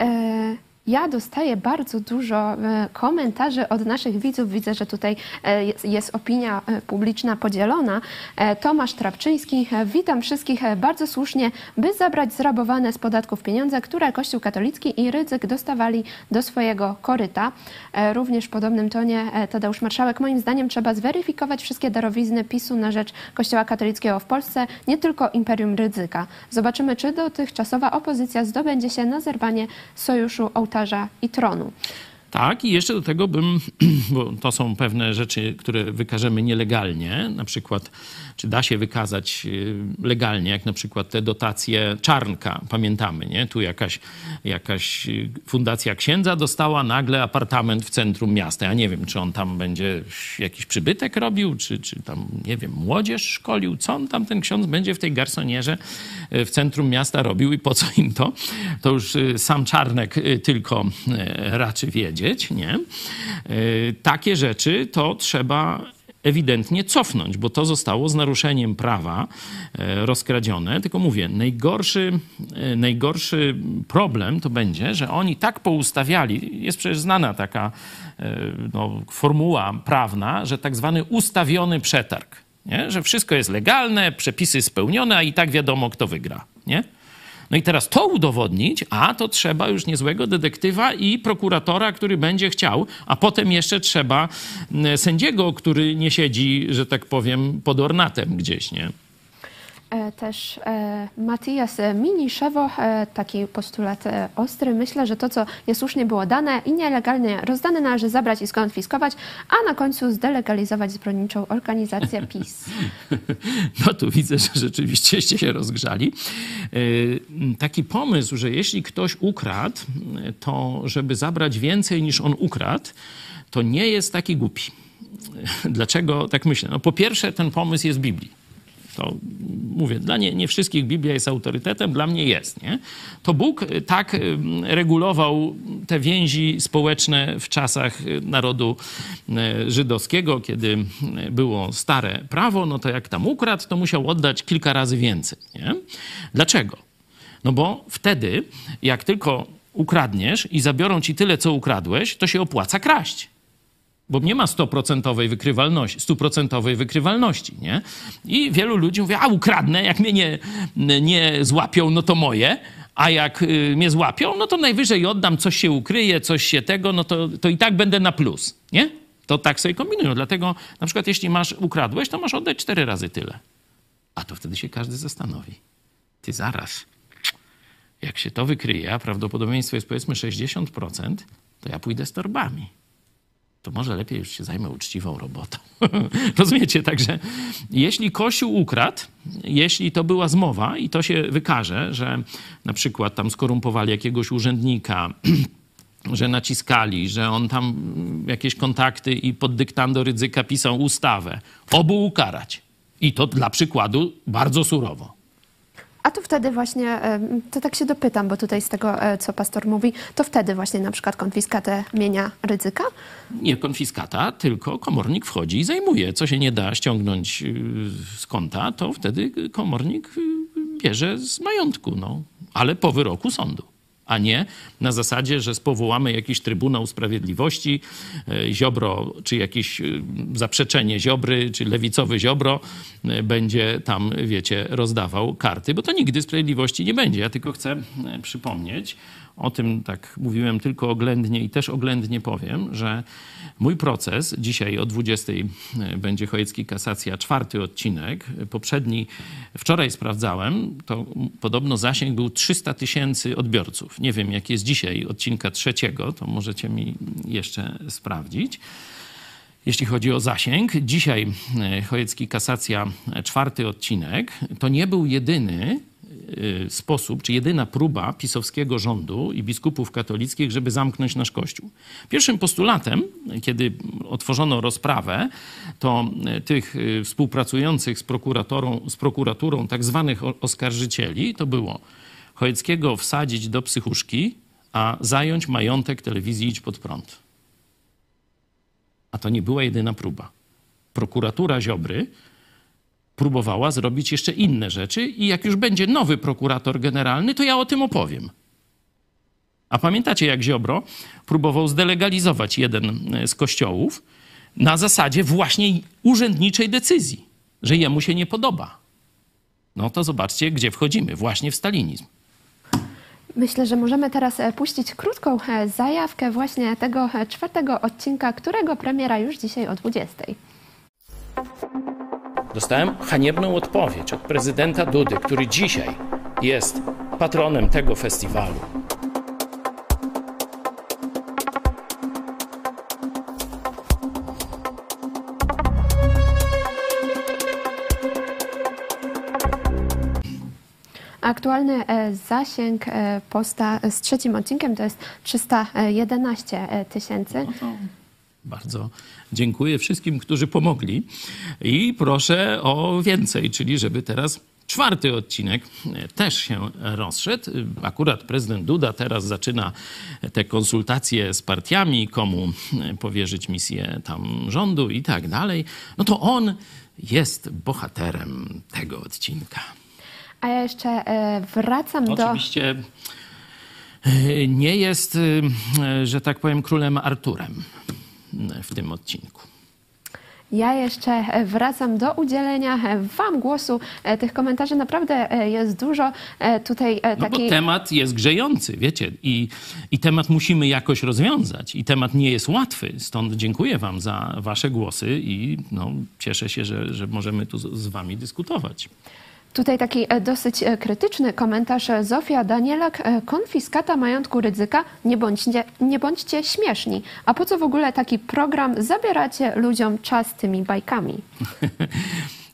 Speaker 1: E ja dostaję bardzo dużo e, komentarzy od naszych widzów. Widzę, że tutaj e, jest opinia e, publiczna podzielona. Tomasz Trapczyński, witam wszystkich bardzo słusznie, by zabrać zrabowane z podatków pieniądze, które Kościół katolicki i Rydzyk dostawali do swojego koryta. Również w podobnym tonie Tadeusz Marszałek, moim zdaniem trzeba zweryfikować wszystkie darowizny PiSu na rzecz Kościoła katolickiego w Polsce, nie tylko Imperium Rydzyka. Zobaczymy, czy dotychczasowa opozycja zdobędzie się na zerwanie sojuszu ołtarza ołtarza i tronu.
Speaker 3: Tak, i jeszcze do tego bym, bo to są pewne rzeczy, które wykażemy nielegalnie, na przykład, czy da się wykazać y, legalnie, jak na przykład te dotacje Czarnka, pamiętamy, nie? Tu jakaś, jakaś y, fundacja księdza dostała nagle apartament w centrum miasta. Ja nie wiem, czy on tam będzie jakiś przybytek robił, czy, czy tam, nie wiem, młodzież szkolił, co on tam, ten ksiądz będzie w tej garsonierze y, w centrum miasta robił i po co im to? To już sam Czarnek tylko raczy wiedzieć nie? Takie rzeczy to trzeba ewidentnie cofnąć, bo to zostało z naruszeniem prawa e, rozkradzione. Tylko mówię, najgorszy, e, najgorszy problem to będzie, że oni tak poustawiali, jest przecież znana taka no, formuła prawna, że tak zwany ustawiony przetarg. Nie? Że wszystko jest legalne, przepisy spełnione, a i tak wiadomo, kto wygra. Nie? No i teraz to udowodnić, a to trzeba już niezłego detektywa i prokuratora, który będzie chciał, a potem jeszcze trzeba mm, sędziego, który nie siedzi, że tak powiem, pod ornatem gdzieś, nie?
Speaker 1: E, też e, Matias Miniszewo, e, taki postulat ostry. Myślę, że to, co niesłusznie było dane i nielegalnie rozdane, należy zabrać i skonfiskować, a na końcu zdelegalizować zbrodniczą organizację PiS.
Speaker 3: No tu widzę, że rzeczywiścieście się rozgrzali. Taki pomysł, że jeśli ktoś ukradł, to żeby zabrać więcej niż on ukradł, to nie jest taki głupi dlaczego tak myślę? No po pierwsze, ten pomysł jest w Biblii. To mówię, dla nie, nie wszystkich Biblia jest autorytetem, dla mnie jest. Nie? To Bóg tak regulował te więzi społeczne w czasach narodu e, żydowskiego, kiedy było stare prawo, no to jak tam ukradł, to musiał oddać kilka razy więcej. Nie? Dlaczego? No bo wtedy, jak tylko ukradniesz i zabiorą ci tyle, co ukradłeś, to się opłaca kraść bo nie ma 100% wykrywalności, 100% wykrywalności, nie? I wielu ludzi mówi, a ukradnę, jak mnie nie, nie złapią, no to moje, a jak y, mnie złapią, no to najwyżej oddam, coś się ukryje, coś się tego, no to, to i tak będę na plus, nie? To tak sobie kombinują. Dlatego na przykład jeśli masz, ukradłeś, to masz oddać cztery razy tyle. A to wtedy się każdy zastanowi. Ty zaraz, jak się to wykryje, a prawdopodobieństwo jest powiedzmy 60%, to ja pójdę z torbami to może lepiej już się zajmę uczciwą robotą. Rozumiecie? Także jeśli Kościół ukradł, jeśli to była zmowa i to się wykaże, że na przykład tam skorumpowali jakiegoś urzędnika, że naciskali, że on tam jakieś kontakty i pod dyktando ryzyka pisał ustawę, obu ukarać. I to dla przykładu bardzo surowo.
Speaker 1: A to wtedy właśnie, to tak się dopytam, bo tutaj z tego, e, co pastor mówi, to wtedy właśnie na przykład konfiskatę mienia ryzyka?
Speaker 3: Nie konfiskata, tylko komornik wchodzi i zajmuje. Co się nie da ściągnąć y, z konta, to wtedy komornik y, bierze z majątku, no, ale po wyroku sądu a nie na zasadzie, że spowołamy jakiś Trybunał Sprawiedliwości, e, Ziobro, czy jakieś e, zaprzeczenie Ziobry, czy lewicowy Ziobro e, będzie tam, wiecie, rozdawał karty, bo to nigdy sprawiedliwości nie będzie. Ja tylko chcę przypomnieć, o tym tak mówiłem tylko oględnie i też oględnie powiem, że mój proces, dzisiaj o 20 będzie Chojecki Kasacja, czwarty odcinek, poprzedni, wczoraj sprawdzałem, to podobno zasięg był 300 tysięcy odbiorców. Nie wiem, jak jest dzisiaj odcinka trzeciego, to możecie mi jeszcze sprawdzić. Jeśli chodzi o zasięg, dzisiaj Chojecki Kasacja, czwarty odcinek, to nie był jedyny sposób, czy jedyna próba pisowskiego rządu i biskupów katolickich, żeby zamknąć nasz Kościół. Pierwszym postulatem, kiedy otworzono rozprawę, to y, tych y, współpracujących z prokuraturą, z prokuraturą tak zwanych oskarżycieli, to było Chojeckiego wsadzić do psychuszki, a zająć majątek telewizji Idź Pod Prąd. A to nie była jedyna próba. Prokuratura Ziobry próbowała zrobić jeszcze inne rzeczy i jak już będzie nowy prokurator generalny, to ja o tym opowiem. A pamiętacie, jak Ziobro próbował zdelegalizować jeden e, z kościołów na zasadzie właśnie urzędniczej decyzji, że jemu się nie podoba. No to zobaczcie, gdzie wchodzimy. Właśnie w stalinizm.
Speaker 1: Myślę, że możemy teraz e, puścić krótką e, zajawkę właśnie tego czwartego odcinka, którego premiera już dzisiaj o 20.
Speaker 3: Dostałem haniebną odpowiedź od prezydenta Dudy, który dzisiaj jest patronem tego festiwalu.
Speaker 1: Aktualny e, zasięg e, posta z trzecim odcinkiem to jest 311 tysięcy.
Speaker 3: Bardzo dziękuję wszystkim, którzy pomogli i proszę o więcej, czyli żeby teraz czwarty odcinek też się rozszedł. Akurat prezydent Duda teraz zaczyna te konsultacje z partiami, komu powierzyć misję tam rządu i tak dalej. No to on jest bohaterem tego odcinka.
Speaker 1: A ja jeszcze e, wracam
Speaker 3: Oczywiście
Speaker 1: do.
Speaker 3: Oczywiście nie jest, e, że tak powiem, królem Arturem w tym odcinku.
Speaker 1: Ja jeszcze wracam do udzielenia Wam głosu. E, tych komentarzy naprawdę e, jest dużo. E, tutaj taki...
Speaker 3: No bo temat jest grzejący, wiecie, i, i temat musimy jakoś rozwiązać. I temat nie jest łatwy. Stąd dziękuję Wam za Wasze głosy i no, cieszę się, że, że możemy tu z, z Wami dyskutować.
Speaker 1: Tutaj taki e, dosyć e, krytyczny komentarz e, Zofia Danielak. Konfiskata majątku ryzyka, nie bądźcie, nie bądźcie śmieszni. A po co w ogóle taki program? Zabieracie ludziom czas tymi bajkami.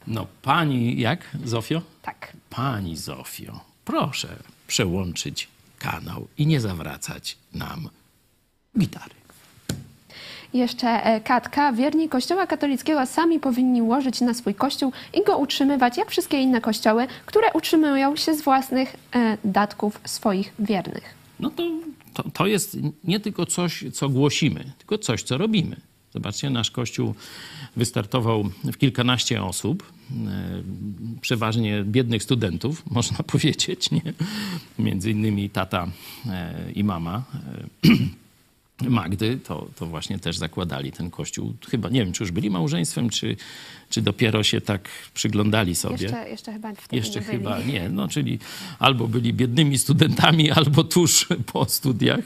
Speaker 3: No pani, jak Zofio?
Speaker 1: Tak.
Speaker 3: Pani Zofio, proszę przełączyć kanał i nie zawracać nam gitary.
Speaker 1: Jeszcze e, Katka. Wierni Kościoła katolickiego sami powinni łożyć na swój kościół i go utrzymywać, jak wszystkie inne kościoły, które utrzymują się z własnych e, datków swoich wiernych.
Speaker 3: No to, to, to jest nie tylko coś, co głosimy, tylko coś, co robimy. Zobaczcie, nasz kościół wystartował w kilkanaście osób, e, przeważnie biednych studentów, można powiedzieć, nie? między innymi tata i mama. Magdy, to, to właśnie też zakładali ten kościół. Chyba nie wiem, czy już byli małżeństwem, czy, czy dopiero się tak przyglądali sobie.
Speaker 1: Jeszcze, jeszcze chyba wtedy
Speaker 3: Jeszcze
Speaker 1: nie
Speaker 3: chyba
Speaker 1: byli.
Speaker 3: nie, no czyli albo byli biednymi studentami, albo tuż po studiach.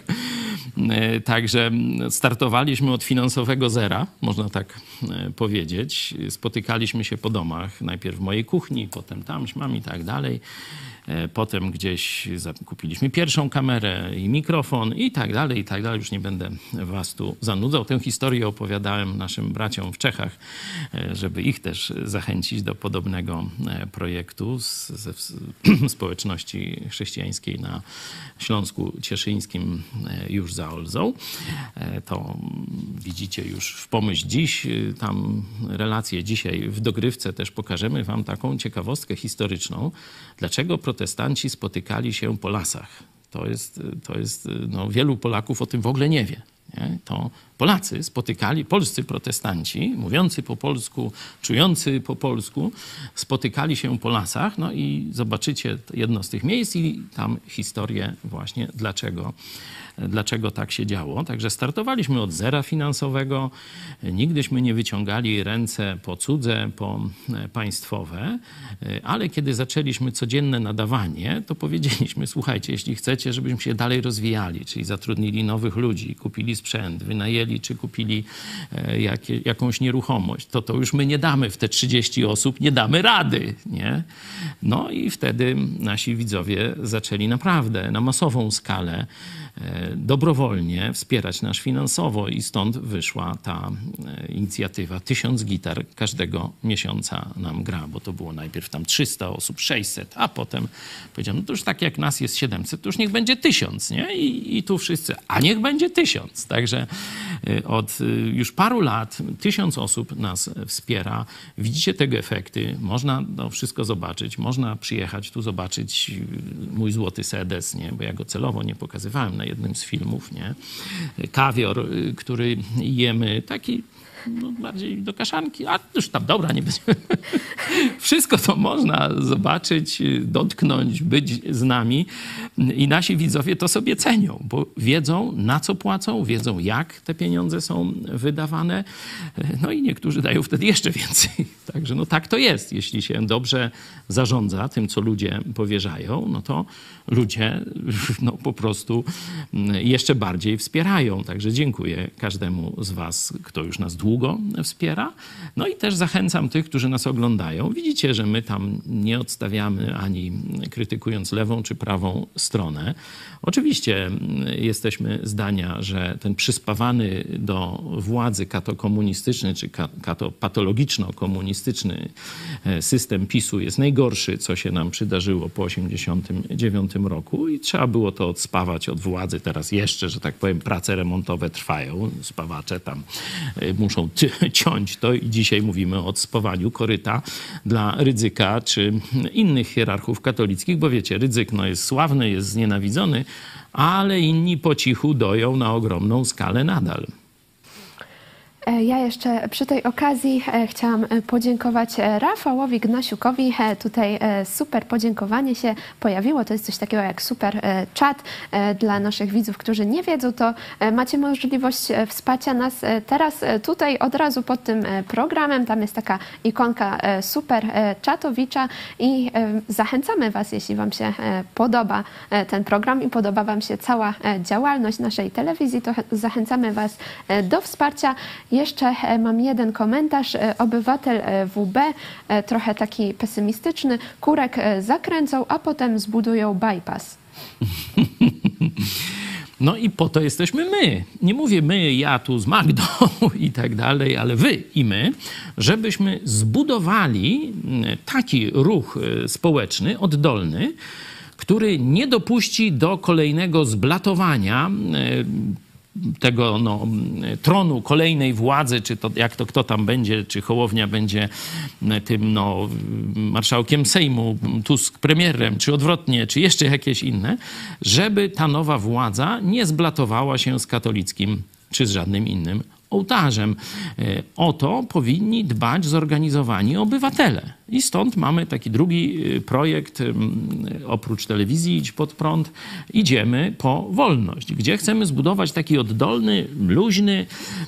Speaker 3: E, Także startowaliśmy od finansowego zera, można tak e, powiedzieć. Spotykaliśmy się po domach, najpierw w mojej kuchni, potem tam, śmam i tak dalej. E, Potem gdzieś kupiliśmy pierwszą kamerę i mikrofon i tak dalej, i tak dalej. Już nie będę was tu zanudzał. Tę historię opowiadałem naszym braciom w Czechach, żeby ich też zachęcić do podobnego e, projektu z, ze społeczności chrześcijańskiej na Śląsku Cieszyńskim e, już za Olzą. E, To widzicie już w Pomyśl Dziś. Tam relacje dzisiaj w dogrywce też pokażemy wam taką ciekawostkę historyczną. Dlaczego protestanci spotykali się po lasach? To jest, to jest no, wielu Polaków o tym w ogóle nie wie. Nie? To Polacy spotykali, polscy protestanci, mówiący po polsku, czujący po polsku, spotykali się po lasach. No i zobaczycie jedno z tych miejsc i tam historię właśnie dlaczego, dlaczego tak się działo. Także startowaliśmy od zera finansowego. Nigdyśmy nie wyciągali ręce po cudze, po e, państwowe, E, ale kiedy zaczęliśmy codzienne nadawanie, to powiedzieliśmy, słuchajcie, jeśli chcecie, żebyśmy się dalej rozwijali, czyli zatrudnili nowych ludzi, kupili sprzęt, wynajęli czy kupili e, jakie, jakąś nieruchomość, to to już my nie damy w te 30 osób, nie damy rady, nie? No i wtedy nasi widzowie zaczęli naprawdę na masową skalę dobrowolnie wspierać nas finansowo i stąd wyszła ta e, inicjatywa. Tysiąc gitar każdego miesiąca nam gra, bo to było najpierw tam 300 osób, 600, a potem powiedziałem, no to już tak jak nas jest 700, to już niech będzie tysiąc, nie? I, i tu wszyscy, a niech będzie tysiąc. Także e, od e, już paru lat tysiąc osób nas wspiera. Widzicie tego efekty, można to wszystko zobaczyć, można przyjechać tu zobaczyć e, mój złoty sedes, nie? bo ja go celowo nie pokazywałem na jednym z filmów, nie? Kawior, y, który jemy, taki no, bardziej do kaszanki, a już tam dobra, nie będzie. Wszystko to można zobaczyć, dotknąć, być z nami i nasi widzowie to sobie cenią, bo wiedzą na co płacą, wiedzą jak te pieniądze są wydawane, no i niektórzy dają wtedy jeszcze więcej. Także no tak to jest. Jeśli się dobrze zarządza tym, co ludzie powierzają, no to ludzie no, po prostu mm, jeszcze bardziej wspierają. Także dziękuję każdemu z Was, kto już nas długo wspiera. No i też zachęcam tych, którzy nas oglądają. Widzicie, że my tam nie odstawiamy ani krytykując lewą czy prawą stronę. Oczywiście mm, jesteśmy zdania, że ten przyspawany do władzy katokomunistyczny czy ka- katopatologiczno-komunistyczny e, system PiSu jest najgorszy, co się nam przydarzyło po 1989 roku i trzeba było to odspawać od władzy. Teraz jeszcze, że tak powiem, prace remontowe trwają. Spawacze tam e, muszą ci- ciąć to i dzisiaj mówimy o odspawaniu koryta dla Rydzyka czy innych hierarchów katolickich, bo wiecie, Rydzyk no, jest sławny, jest znienawidzony, ale inni po cichu doją na ogromną skalę nadal.
Speaker 1: E, Ja jeszcze przy tej okazji e, chciałam e, podziękować Rafałowi Gnasiukowi. Tutaj super podziękowanie się pojawiło. To jest coś takiego jak super czat dla naszych widzów, którzy nie wiedzą, to macie możliwość wsparcia nas teraz tutaj od razu pod tym programem. Tam jest taka ikonka super czatowicza i zachęcamy Was, jeśli Wam się podoba ten program i podoba Wam się cała działalność naszej telewizji, to ch- zachęcamy Was do wsparcia. Jeszcze e, mam jeden komentarz. E, Obywatel e, WB, trochę taki pesymistyczny, kurek zakręcą, a potem zbudują bypass.
Speaker 3: No i po to jesteśmy my. Nie mówię my, ja tu z Magdą i tak dalej, ale wy i my, żebyśmy zbudowali mm, taki ruch społeczny, oddolny, który nie dopuści do kolejnego zblatowania e, tego no, tronu kolejnej władzy, czy to jak to kto tam będzie, czy Hołownia będzie tym no, marszałkiem Sejmu, Tusk premierem, czy odwrotnie, czy jeszcze jakieś inne, żeby ta nowa władza nie zblatowała się z katolickim czy z żadnym innym ołtarzem. E, o to powinni dbać zorganizowani obywatele. I stąd mamy taki drugi y, projekt, oprócz telewizji Idź Pod Prąd, idziemy po wolność, gdzie chcemy zbudować taki oddolny, luźny,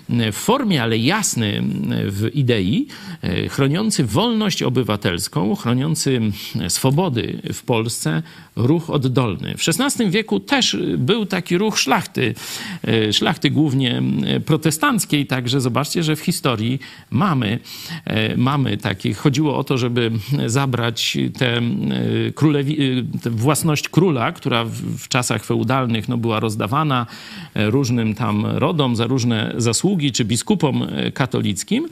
Speaker 3: w formie, ale jasny w idei, y, chroniący wolność obywatelską, chroniący swobody w Polsce ruch oddolny. W XVI wieku też był taki ruch szlachty, y, szlachty głównie protestanckiej, także zobaczcie, że w historii mamy, mamy takich, chodziło o to, że żeby zabrać tę e, królewi- e, własność króla, która w, czasach feudalnych no, była rozdawana e, różnym tam rodom za różne zasługi, czy biskupom katolickim.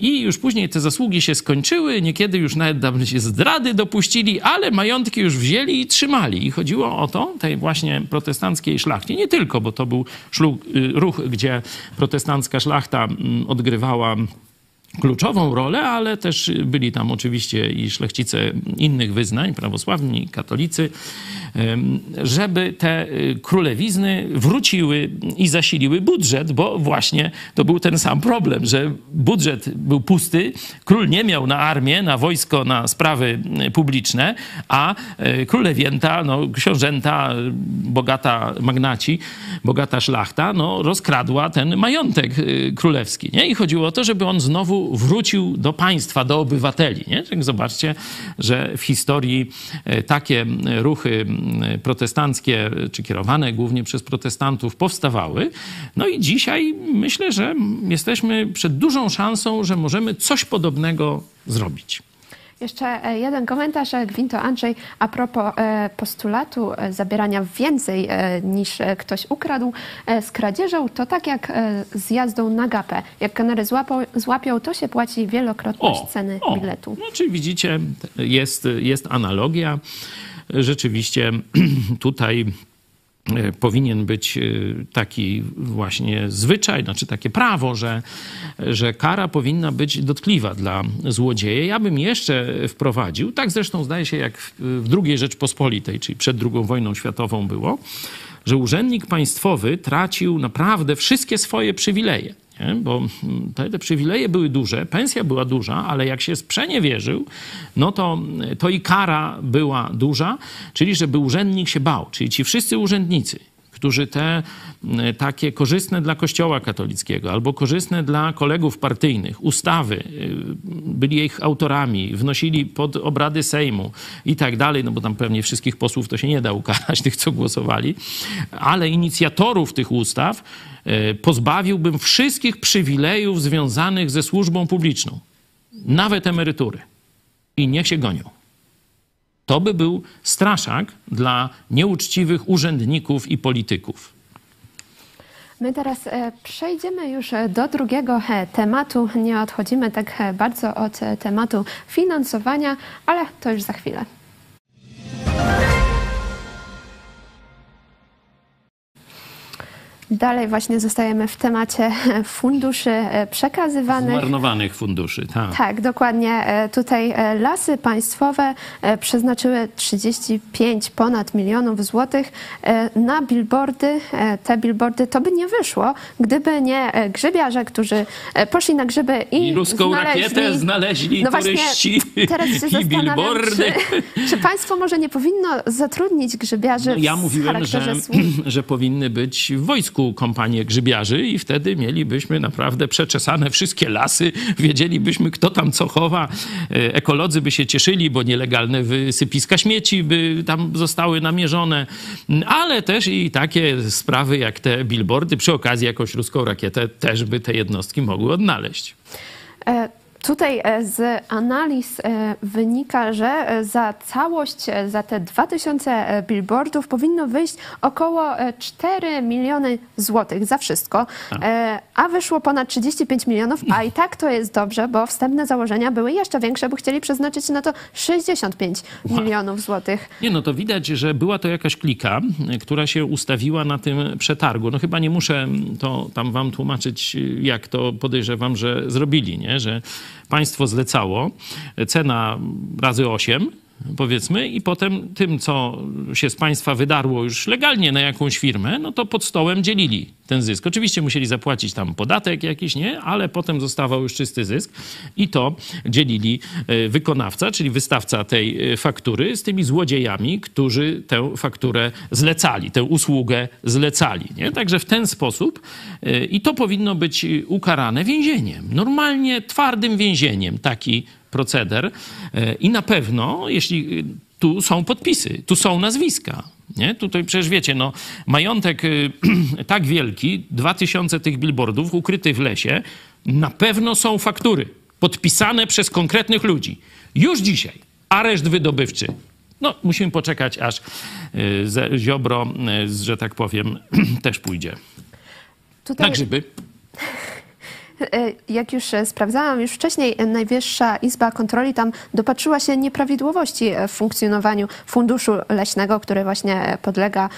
Speaker 3: I już później te zasługi się skończyły, niekiedy już nawet się zdrady dopuścili, ale majątki już wzięli i trzymali. I chodziło o to, tej właśnie protestanckiej szlachcie, nie tylko, bo to był szluk, ruch, gdzie protestancka szlachta mm, odgrywała kluczową rolę, ale też byli tam oczywiście i szlachcice innych wyznań, prawosławni, katolicy, żeby te y, królewizny wróciły i zasiliły budżet, bo właśnie to był ten sam problem, że budżet był pusty, król nie miał na armię, na wojsko, na sprawy y, publiczne, a y, królewięta, no, książęta, bogata magnaci, bogata szlachta, no, rozkradła ten majątek królewski. Nie? I chodziło o to, żeby on znowu wrócił do państwa, do obywateli. Nie? Tak zobaczcie, że w historii takie ruchy protestanckie, czy kierowane głównie przez protestantów, powstawały. No i dzisiaj myślę, że jesteśmy przed dużą szansą, że możemy coś podobnego zrobić.
Speaker 1: Jeszcze e, jeden komentarz, e, Gwinto Andrzej, a propos e, postulatu zabierania więcej niż ktoś ukradł z kradzieżą, to tak jak z jazdą na gapę. Jak kamery złapią, złapią to się płaci wielokrotność o, ceny o. biletu.
Speaker 3: No, czyli widzicie, jest, jest analogia rzeczywiście tutaj powinien być e, taki właśnie zwyczaj, znaczy takie prawo, że, że kara powinna być dotkliwa dla złodzieja. Ja bym jeszcze wprowadził, tak zresztą zdaje się jak w, w II Rzeczpospolitej, czyli przed II wojną światową było, że urzędnik państwowy tracił naprawdę wszystkie swoje przywileje nie? bo te, te, przywileje były duże, pensja była duża, ale jak się sprzeniewierzył, no to, to i kara była duża, czyli żeby urzędnik się bał, czyli ci wszyscy urzędnicy, którzy te takie korzystne dla Kościoła katolickiego albo korzystne dla kolegów partyjnych ustawy, y, byli ich autorami, wnosili pod obrady Sejmu i tak dalej, no bo tam pewnie wszystkich posłów to się nie da ukarać, tych co głosowali, ale inicjatorów tych ustaw y, pozbawiłbym wszystkich przywilejów związanych ze służbą publiczną, nawet emerytury. I niech się gonią. To by był straszak dla nieuczciwych urzędników i polityków.
Speaker 1: My teraz e, przejdziemy już e, do drugiego e, tematu. Nie odchodzimy tak bardzo od tematu finansowania, ale to już za chwilę. Dalej właśnie zostajemy w temacie funduszy e, przekazywanych.
Speaker 3: Zmarnowanych funduszy, tak.
Speaker 1: Tak, dokładnie. E, tutaj e, lasy państwowe przeznaczyły 35 ponad milionów złotych na billboardy. Te billboardy to by nie wyszło, gdyby nie grzybiarze, którzy poszli na grzyby i,
Speaker 3: I ruską znaleźli... rakietę znaleźli no turyści właśnie, teraz się i billboardy.
Speaker 1: Czy, czy, państwo może nie powinno zatrudnić grzybiarzy no,
Speaker 3: Ja mówiłem, że, że powinny być w wojsku kompanię grzybiarzy i wtedy mielibyśmy naprawdę przeczesane wszystkie lasy, wiedzielibyśmy kto tam co chowa, e, ekolodzy by się cieszyli, bo nielegalne wysypiska śmieci by tam zostały namierzone, ale też i takie sprawy jak te billboardy, przy okazji jakąś ruską rakietę też by te jednostki mogły odnaleźć.
Speaker 1: Tutaj e, z analiz e, wynika, że e, za całość, za te 2000 billboardów powinno wyjść około 4 miliony złotych za wszystko, a wyszło ponad 35 milionów, a i tak to jest dobrze, bo wstępne założenia były jeszcze większe, bo chcieli przeznaczyć na to 65 milionów złotych.
Speaker 3: Nie, no to widać, że była to jakaś klika, która się ustawiła na tym przetargu. No chyba nie muszę to tam wam tłumaczyć, jak to podejrzewam, że zrobili, nie? że państwo zlecało, cena razy 8, powiedzmy, i potem tym, co się z państwa wydarło już legalnie na jakąś firmę, no to pod stołem dzielili ten zysk. Oczywiście musieli zapłacić tam podatek jakiś, nie? Ale potem zostawał już czysty zysk i to dzielili e, wykonawca, czyli wystawca tej e, faktury z tymi złodziejami, którzy tę fakturę zlecali, tę usługę zlecali, nie? Także w ten sposób e, i to powinno być ukarane więzieniem. Normalnie twardym więzieniem taki proceder i na pewno, jeśli tu są podpisy, tu są nazwiska. Nie? Tutaj przecież wiecie, no, majątek y, tak wielki, dwa tysiące tych billboardów ukrytych w lesie, na pewno są faktury podpisane przez konkretnych ludzi. Już dzisiaj areszt wydobywczy. No, musimy poczekać, aż Ziobro, że tak powiem, też pójdzie. Tutaj... Na grzyby.
Speaker 1: E, jak już e, sprawdzałam już wcześniej, e, Najwyższa Izba Kontroli tam dopatrzyła się nieprawidłowości w funkcjonowaniu Funduszu Leśnego, który właśnie podlega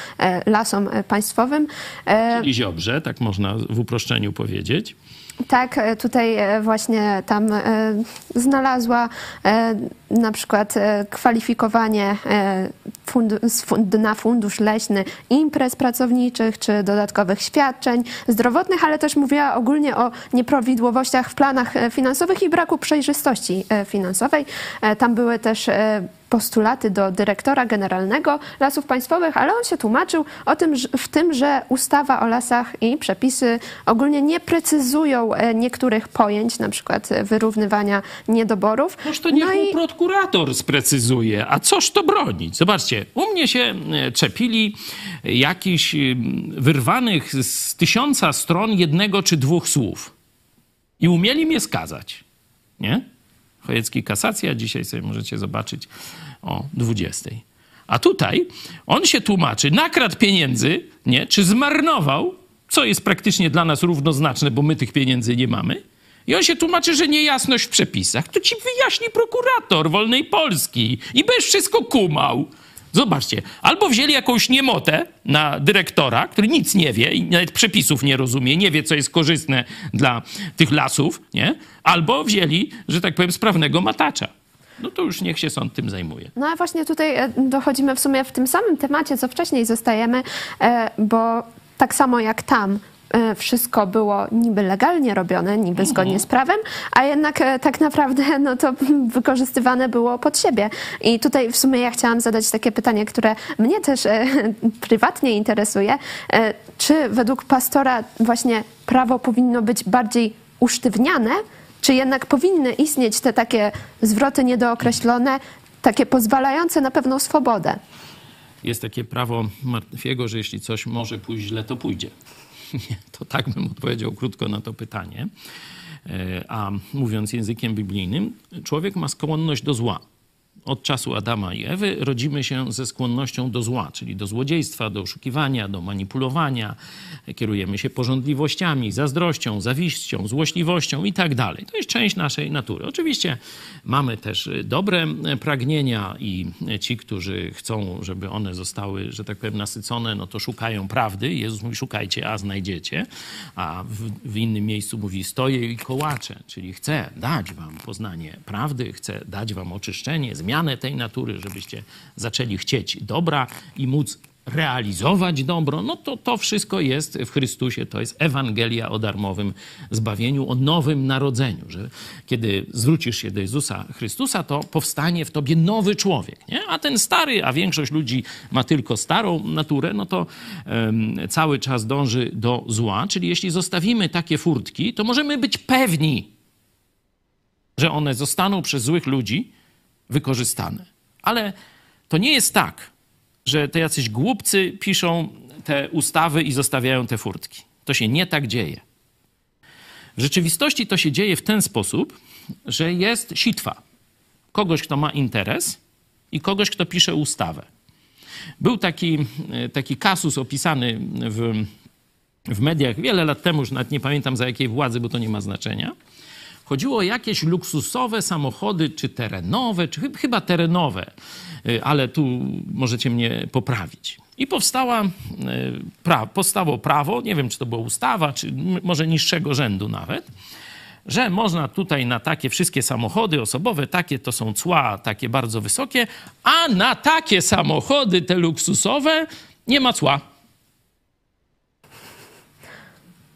Speaker 1: lasom państwowym.
Speaker 3: Czyli Ziobrze, tak można w uproszczeniu powiedzieć.
Speaker 1: Tak, tutaj właśnie tam znalazła na przykład kwalifikowanie na fundusz leśny imprez pracowniczych czy dodatkowych świadczeń zdrowotnych, ale też mówiła ogólnie o nieprawidłowościach w planach e, finansowych i braku przejrzystości e, finansowej. E, tam były też postulaty do dyrektora generalnego Lasów Państwowych, ale on się tłumaczył o tym, w tym, że ustawa o lasach i przepisy ogólnie nie precyzują niektórych pojęć, na przykład wyrównywania niedoborów.
Speaker 3: Noż to niech no i... prokurator sprecyzuje, a coż to bronić? Zobaczcie, u mnie się e, czepili jakichś wyrwanych z tysiąca stron jednego czy dwóch słów. I umieli mnie skazać. Nie? Chojecki kasacja, dzisiaj sobie możecie zobaczyć o 20. A tutaj on się tłumaczy, nakradł pieniędzy, nie? czy zmarnował, co jest praktycznie dla nas równoznaczne, bo my tych pieniędzy nie mamy. I on się tłumaczy, że niejasność w przepisach. To ci wyjaśni prokurator wolnej Polski i będziesz wszystko kumał. Zobaczcie, albo wzięli jakąś niemotę na dyrektora, który nic nie wie i nawet przepisów nie rozumie, nie wie, co jest korzystne dla tych lasów, nie? Albo wzięli, że tak powiem, sprawnego matacza. No to już niech się sąd tym zajmuje.
Speaker 1: No a właśnie tutaj e, dochodzimy w sumie w tym samym temacie, co wcześniej zostajemy, e, bo tak samo jak tam wszystko było niby legalnie robione, niby zgodnie z prawem, a jednak e, tak naprawdę no to wykorzystywane było pod siebie. I tutaj w sumie ja chciałam zadać takie pytanie, które mnie też e, prywatnie interesuje. Czy według pastora właśnie prawo powinno być bardziej usztywniane, czy jednak powinny istnieć te takie zwroty niedookreślone, takie pozwalające na pewną swobodę?
Speaker 3: Jest takie prawo Martwiego, że jeśli coś może pójść źle, to pójdzie. Nie, to tak bym odpowiedział krótko na to pytanie. E, a mówiąc językiem biblijnym, człowiek ma skłonność do zła od czasu Adama i Ewy rodzimy się ze skłonnością do zła, czyli do złodziejstwa, do oszukiwania, do manipulowania, kierujemy się porządliwościami, zazdrością, zawiścią, złośliwością i tak dalej. To jest część naszej natury. Oczywiście mamy też dobre pragnienia i ci, którzy chcą, żeby one zostały, że tak powiem, nasycone, no to szukają prawdy. Jezus mówi, szukajcie, a znajdziecie. A w, w innym miejscu mówi, stoję i kołaczę, czyli chcę dać wam poznanie prawdy, chcę dać wam oczyszczenie, zmianę, tej natury, żebyście zaczęli chcieć dobra i móc realizować dobro, no to to wszystko jest w Chrystusie, to jest Ewangelia o darmowym zbawieniu, o nowym narodzeniu, że kiedy zwrócisz się do Jezusa Chrystusa, to powstanie w tobie nowy człowiek, nie? A ten stary, a większość ludzi ma tylko starą naturę, no to um, cały czas dąży do zła, czyli jeśli zostawimy takie furtki, to możemy być pewni, że one zostaną przez złych ludzi wykorzystane. Ale to nie jest tak, że te jacyś głupcy piszą te ustawy i zostawiają te furtki. To się nie tak dzieje. W rzeczywistości to się dzieje w ten sposób, że jest sitwa. Kogoś, kto ma interes i kogoś, kto pisze ustawę. Był taki, taki kasus opisany w, w mediach wiele lat temu, już nawet nie pamiętam za jakiej władzy, bo to nie ma znaczenia. Chodziło o jakieś luksusowe samochody, czy terenowe, czy chyba terenowe, y, ale tu możecie mnie poprawić. I powstała, y, pra, powstało prawo, nie wiem czy to była ustawa, czy może niższego rzędu nawet, że można tutaj na takie wszystkie samochody osobowe, takie to są cła, takie bardzo wysokie, a na takie samochody, te luksusowe, nie ma cła.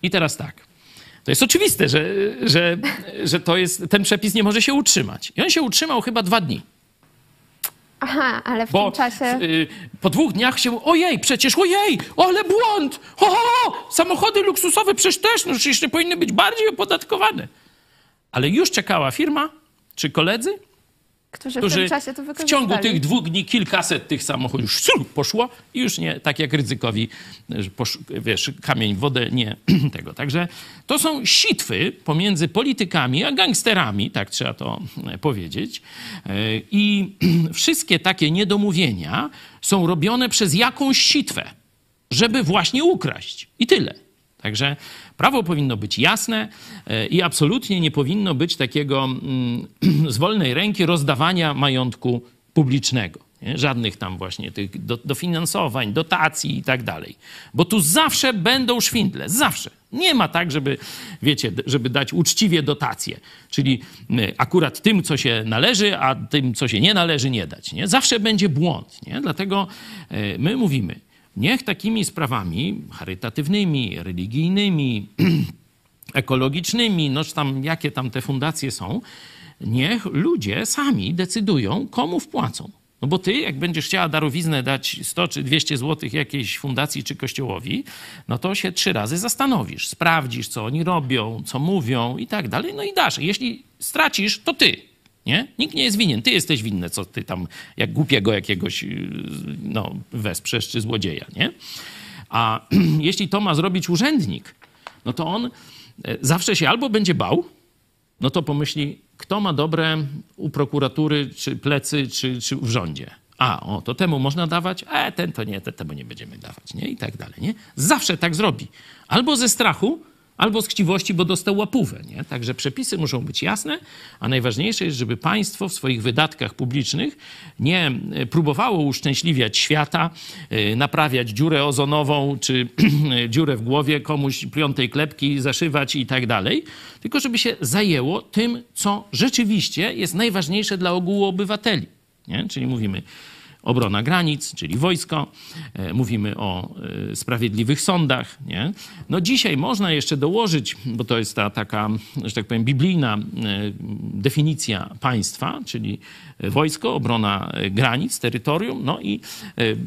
Speaker 3: I teraz tak. To jest oczywiste, że, że, że to jest, ten przepis nie może się utrzymać. I on się utrzymał chyba dwa dni.
Speaker 1: Aha, ale w
Speaker 3: Bo
Speaker 1: tym czasie...
Speaker 3: y, po dwóch dniach się, ojej, przecież ojej, ale błąd, ho, ho, ho, samochody luksusowe przecież też, no przecież powinny być bardziej opodatkowane. Ale już czekała firma, czy koledzy,
Speaker 1: którzy, w
Speaker 3: którzy
Speaker 1: tym czasie to
Speaker 3: w
Speaker 1: wykorzystali.
Speaker 3: ciągu tych dwóch dni kilkaset tych samochodów już sru, poszło i już nie, tak jak ryzykowi, wiesz, kamień w wodę, nie tego. Także to są sitwy pomiędzy politykami a gangsterami, tak trzeba to e, powiedzieć. E, I wszystkie takie niedomówienia są robione przez jakąś sitwę, żeby właśnie ukraść. I tyle. Także prawo powinno być jasne e, i absolutnie nie powinno być takiego mm, z wolnej ręki rozdawania majątku publicznego. Nie? Żadnych tam właśnie tych do, dofinansowań, dotacji i tak dalej. Bo tu zawsze będą szwindle, zawsze. Nie ma tak, żeby, wiecie, żeby dać uczciwie dotacje, czyli akurat tym, co się należy, a tym, co się nie należy, nie dać. Nie? Zawsze będzie błąd. Nie? Dlatego y, my mówimy, Niech takimi sprawami charytatywnymi, religijnymi, ekologicznymi, no czy tam jakie tam te fundacje są, niech ludzie sami decydują, komu wpłacą. No bo ty, jak będziesz chciała darowiznę dać 100 czy 200 złotych jakiejś fundacji czy kościołowi, no to się trzy razy zastanowisz, sprawdzisz, co oni robią, co mówią i tak dalej, no i dasz. Jeśli stracisz, to ty. Nie? Nikt nie jest winien. Ty jesteś winny, co ty tam jak głupiego jakiegoś y, no, wesprzesz czy złodzieja. Nie? A jeśli to ma zrobić urzędnik, no to on e, zawsze się albo będzie bał, no to pomyśli, kto ma dobre u prokuratury, czy plecy, czy, czy w rządzie. A, o, to temu można dawać, a ten to nie, temu nie będziemy dawać, nie? I tak dalej, nie? Zawsze tak zrobi. Albo ze strachu, albo z chciwości, bo dostał łapówę. Nie? Także przepisy muszą być jasne, a najważniejsze jest, żeby państwo w swoich wydatkach publicznych nie e, próbowało uszczęśliwiać świata, e, naprawiać dziurę ozonową czy dziurę w głowie komuś piątej klepki zaszywać i tak dalej, tylko żeby się zajęło tym, co rzeczywiście jest najważniejsze dla ogółu obywateli. Nie? Czyli mówimy, obrona granic, czyli wojsko. E, mówimy o e, sprawiedliwych sądach. Nie? No dzisiaj można jeszcze dołożyć, bo to jest ta taka, że tak powiem, biblijna e, definicja państwa, czyli wojsko, obrona granic, terytorium, no i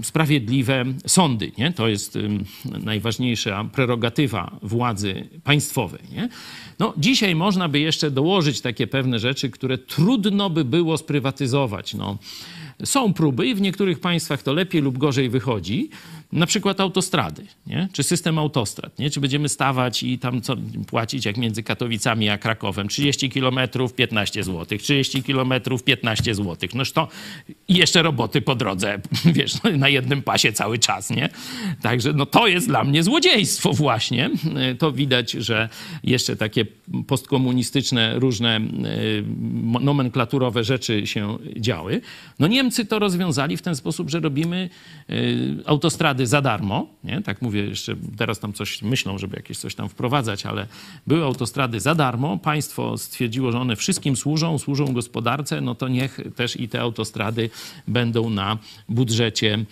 Speaker 3: sprawiedliwe sądy. Nie? To jest najważniejsza prerogatywa władzy państwowej. Nie? No, dzisiaj można by jeszcze dołożyć takie pewne rzeczy, które trudno by było sprywatyzować. No, są próby i w niektórych państwach to lepiej lub gorzej wychodzi, na przykład autostrady, nie? czy system autostrad, nie? czy będziemy stawać i tam co płacić jak między Katowicami a Krakowem, 30 kilometrów 15 zł, 30 kilometrów 15 zł, noż to i jeszcze roboty po drodze, wiesz, na jednym pasie cały czas, nie? Także no to jest dla mnie złodziejstwo właśnie. To widać, że jeszcze takie postkomunistyczne różne e, nomenklaturowe rzeczy się działy. No Niemcy to rozwiązali w ten sposób, że robimy e, autostrady za darmo, nie? tak mówię jeszcze, teraz tam coś myślą, żeby jakieś coś tam wprowadzać, ale były autostrady za darmo, państwo stwierdziło, że one wszystkim służą, służą gospodarce, no to niech też i te autostrady będą na budżecie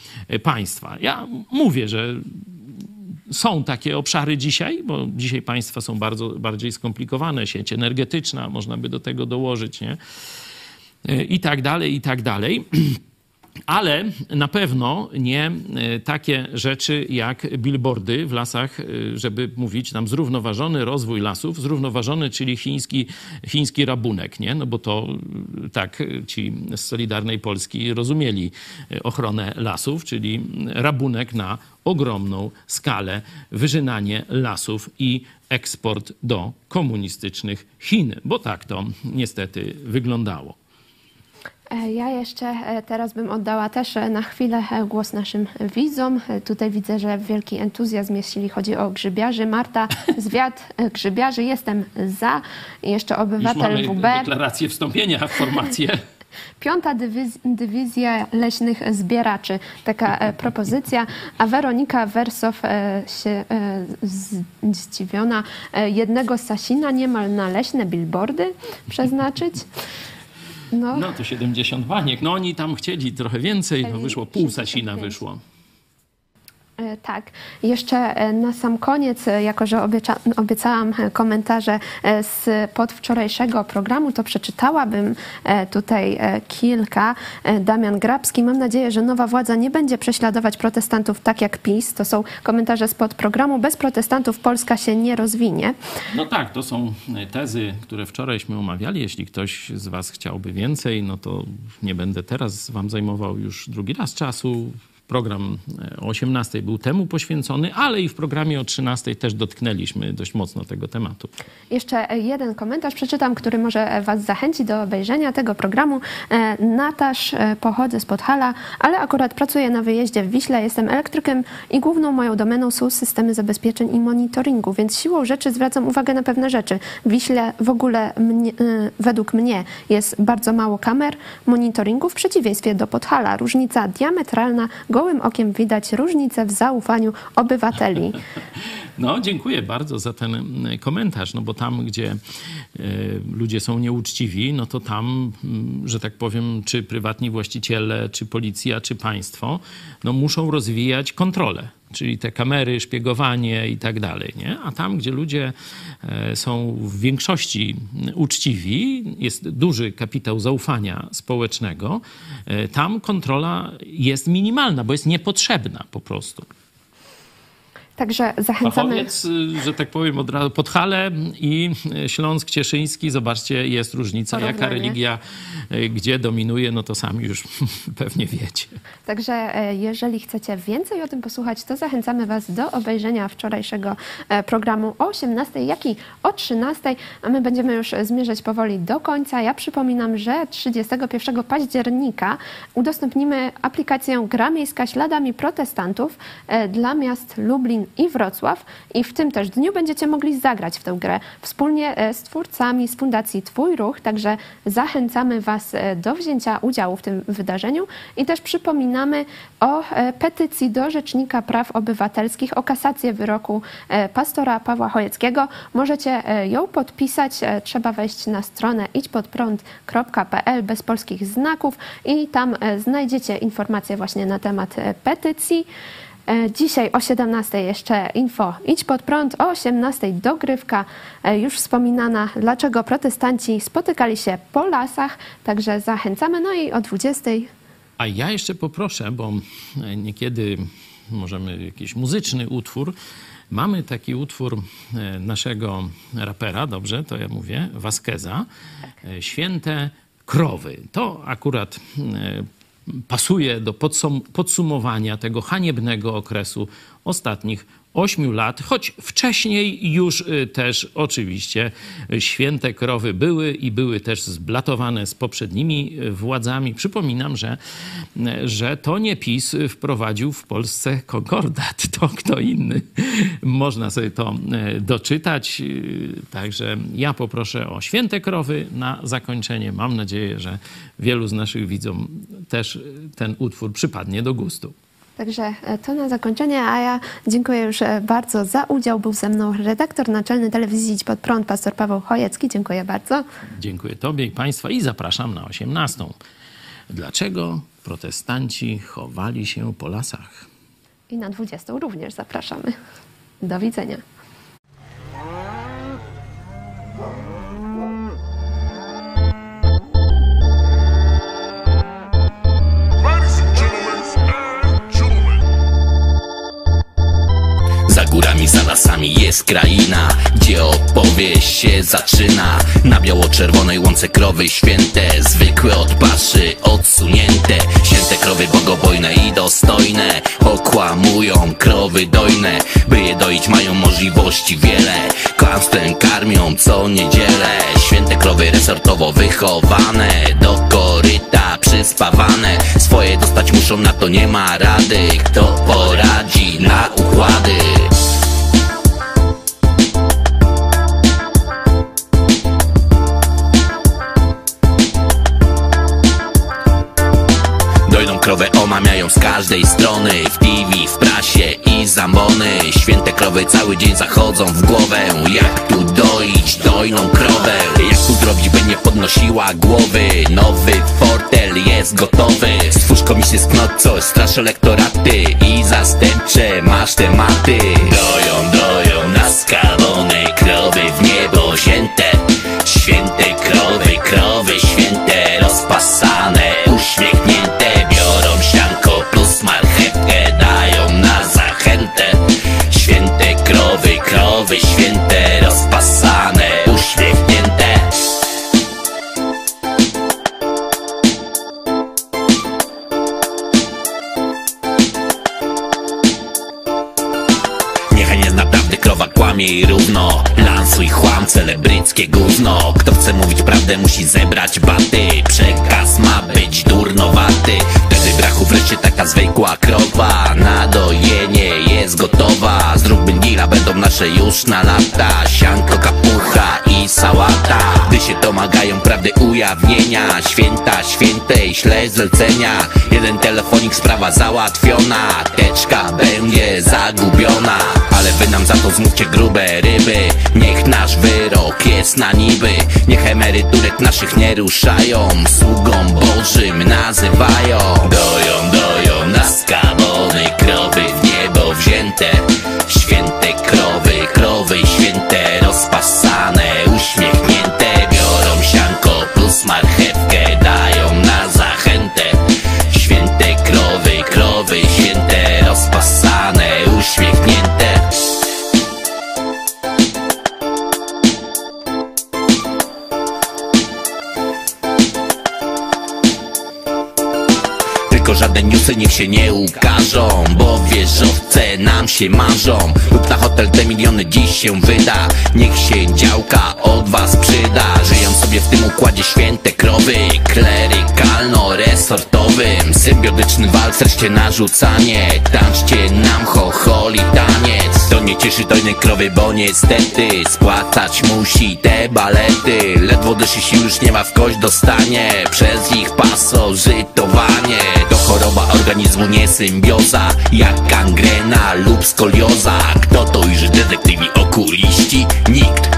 Speaker 3: państwa. Ja mówię, że są takie obszary dzisiaj, bo dzisiaj państwa są bardzo bardziej skomplikowane, sieć energetyczna, można by do tego dołożyć, nie? I tak dalej, i tak dalej. ale na pewno nie e, takie rzeczy jak billboardy w lasach, e, żeby mówić nam zrównoważony rozwój lasów, zrównoważony, czyli chiński, chiński rabunek, nie? No bo to e, tak ci z Solidarnej Polski rozumieli ochronę lasów, czyli rabunek na ogromną skalę, wyżynanie lasów i eksport do komunistycznych Chin, bo tak to niestety wyglądało.
Speaker 1: E, ja jeszcze e, teraz bym oddała też e, na chwilę głos naszym widzom. Tutaj widzę, że wielki entuzjazm, jeśli chodzi o grzybiarzy. Marta, zwiat grzybiarzy, jestem za. Jeszcze obywatel
Speaker 3: Już mamy
Speaker 1: WB.
Speaker 3: deklarację wstąpienia w formację.
Speaker 1: Piąta dywiz dywizja leśnych zbieraczy. Taka propozycja. A Weronika Wersow się zdziwiona. Jednego Sasina niemal na leśne billboardy przeznaczyć. No,
Speaker 3: No to 70 baniek. No oni tam chcieli trochę więcej,
Speaker 1: Chcieli
Speaker 3: wyszło pół
Speaker 1: 60
Speaker 3: sasina wyszło.
Speaker 1: E, Tak. Jeszcze e, na sam koniec, e, jako że obieca, obiecałam komentarze z podwczorajszego programu, to przeczytałabym tutaj kilka. Damian Grabski. Mam nadzieję, że nowa władza nie będzie prześladować protestantów tak jak PiS. To są komentarze z podprogramu. Bez protestantów Polska się nie rozwinie.
Speaker 3: No tak, to są tezy, które wczorajśmy omawiali. Jeśli ktoś z Was chciałby więcej, no to nie będę teraz Wam zajmował już drugi raz czasu. Program e, o 18 był temu poświęcony, ale i w programie o 13 też dotknęliśmy dość mocno tego tematu.
Speaker 1: Jeszcze jeden komentarz przeczytam, który może Was zachęci do obejrzenia tego programu. E, Natasz, e, pochodzę z Podhala, ale akurat pracuję na wyjeździe w Wiśle. Jestem elektrykiem i główną moją domeną są systemy zabezpieczeń i monitoringu, więc siłą rzeczy zwracam uwagę na pewne rzeczy. W Wiśle w ogóle mnie, według mnie jest bardzo mało kamer monitoringu w przeciwieństwie do Podhala. Różnica diametralna, gołym okiem widać różnicę w zaufaniu obywateli.
Speaker 3: No, dziękuję bardzo za ten mm, komentarz, no bo tam, gdzie e, ludzie są nieuczciwi, no to tam, mm, że tak powiem, czy prywatni właściciele, czy policja, czy państwo, no muszą rozwijać kontrolę. Czyli te kamery, szpiegowanie i tak dalej, nie? A tam, gdzie ludzie e, są w większości uczciwi, jest duży kapitał zaufania społecznego, e, tam kontrola jest minimalna, bo jest niepotrzebna po prostu.
Speaker 1: Także zachęcamy.
Speaker 3: Fachowiec, y, że tak powiem, od razu Podhale i y, Śląsk Cieszyński. Zobaczcie, jest różnica. Jaka
Speaker 1: Porównanie.
Speaker 3: religia y, gdzie dominuje, no to sami już pewnie wiecie.
Speaker 1: Także e, jeżeli chcecie więcej o tym posłuchać, to zachęcamy Was do obejrzenia wczorajszego e, programu o 18, jak i o 13, a my będziemy już zmierzać powoli do końca. Ja przypominam, że 31 października udostępnimy aplikację Gra Miejska Śladami Protestantów e, dla miast Lublin i Wrocław i w tym też dniu będziecie mogli zagrać w tę grę wspólnie e, z twórcami z Fundacji Twój Ruch, także zachęcamy Was e, do wzięcia udziału w tym wydarzeniu i też przypominamy o e, petycji do Rzecznika Praw Obywatelskich o kasację wyroku pastora Pawła Chojeckiego. Możecie ją podpisać, trzeba wejść na stronę idźpodprąd.pl bez polskich znaków i tam znajdziecie informacje właśnie na temat petycji. E, Dzisiaj o 17 jeszcze info Idź pod prąd, o 18 dogrywka e, już wspominana, dlaczego protestanci spotykali się po lasach, także zachęcamy, no i o 20
Speaker 3: A ja jeszcze poproszę, bo e, niekiedy możemy jakiś muzyczny utwór. Mamy taki utwór naszego rapera, dobrze, to ja mówię, Vasqueza, Święte Krowy. To akurat pasuje do podsum- podsumowania tego haniebnego okresu ostatnich ośmiu lat, choć wcześniej już y, też oczywiście święte krowy były i były też zblatowane z poprzednimi y, władzami. Przypominam, że, y, że to nie PiS wprowadził w Polsce konkordat, to kto inny. Można sobie to doczytać. Także ja poproszę o święte krowy na zakończenie. Mam nadzieję, że wielu z naszych widzom też ten utwór przypadnie do gustu.
Speaker 1: Także e, to na zakończenie, a ja dziękuję już e, bardzo za udział. Był ze mną redaktor naczelny telewizji Idź Pod Prąd, pastor Paweł Chojecki. Dziękuję bardzo.
Speaker 3: Dziękuję Tobie i Państwa i zapraszam na 18. Dlaczego protestanci chowali się po lasach?
Speaker 1: I na 20 również zapraszamy. Do widzenia.
Speaker 5: Jest kraina, gdzie opowieść się zaczyna. Na biało-czerwonej łące krowy święte Zwykłe od paszy, odsunięte. Święte krowy bogobojne i dostojne Okłamują krowy dojne. By je doić mają możliwości wiele. Kłamstwem karmią co niedzielę. Święte krowy resortowo wychowane Do koryta przyspawane. Swoje dostać muszą, na to nie ma rady. Kto poradzi na układy krowę omamiają z każdej strony. W TV, w prasie i zambony. Święte krowy cały dzień zachodzą w głowę. Jak tu doić dojną krowę? Jak tu zrobić, by nie podnosiła głowy? Nowy fortel jest gotowy. Stwórz komisję sknot coś, strasz elektoraty I zastępcze masz tematy. Doją, doją na skalonej i równo Lansuj chłam, celebryckie gówno. Kto chce mówić prawdę musi zebrać baty. Przekaz ma być durnowaty. Wtedy brachu wreszcie taka zwykła krowa. Na dojenie jest gotowa. Zróbmy deala, będą nasze już na lata. Sianko, kapucha i sałata. Gdy się domagają prawdy ujawnienia Święta, świętej, śle zlecenia. Jeden telefonik, sprawa załatwiona. Teczka będzie zagubiona wy nam za to zmówcie grube ryby. Niech nasz wyrok jest na niby. Niech emeryturek naszych nie ruszają. Sługą Bożym nazywają. Doją, doją na skabony krowy w niebo wzięte. Święte krowy się marzą. Lub na hotel te miliony dziś się wyda. Niech się działka od was przyda. Żyją sobie w tym układzie święte krowy. Klerykalno-resortowym Symbiotyczny walc, wreszcie narzucanie. Tańczcie nam chocholi taniec To nie cieszy dojnej krowy, bo niestety Spłacać musi te balety. Ledwo dyszy sił już nie ma w kość dostanie Przez ich pasożytowanie. To choroba organizmu, nie symbioza Jak gangrena lub skolioza. Kto to już detektywi okuliści? Nikt,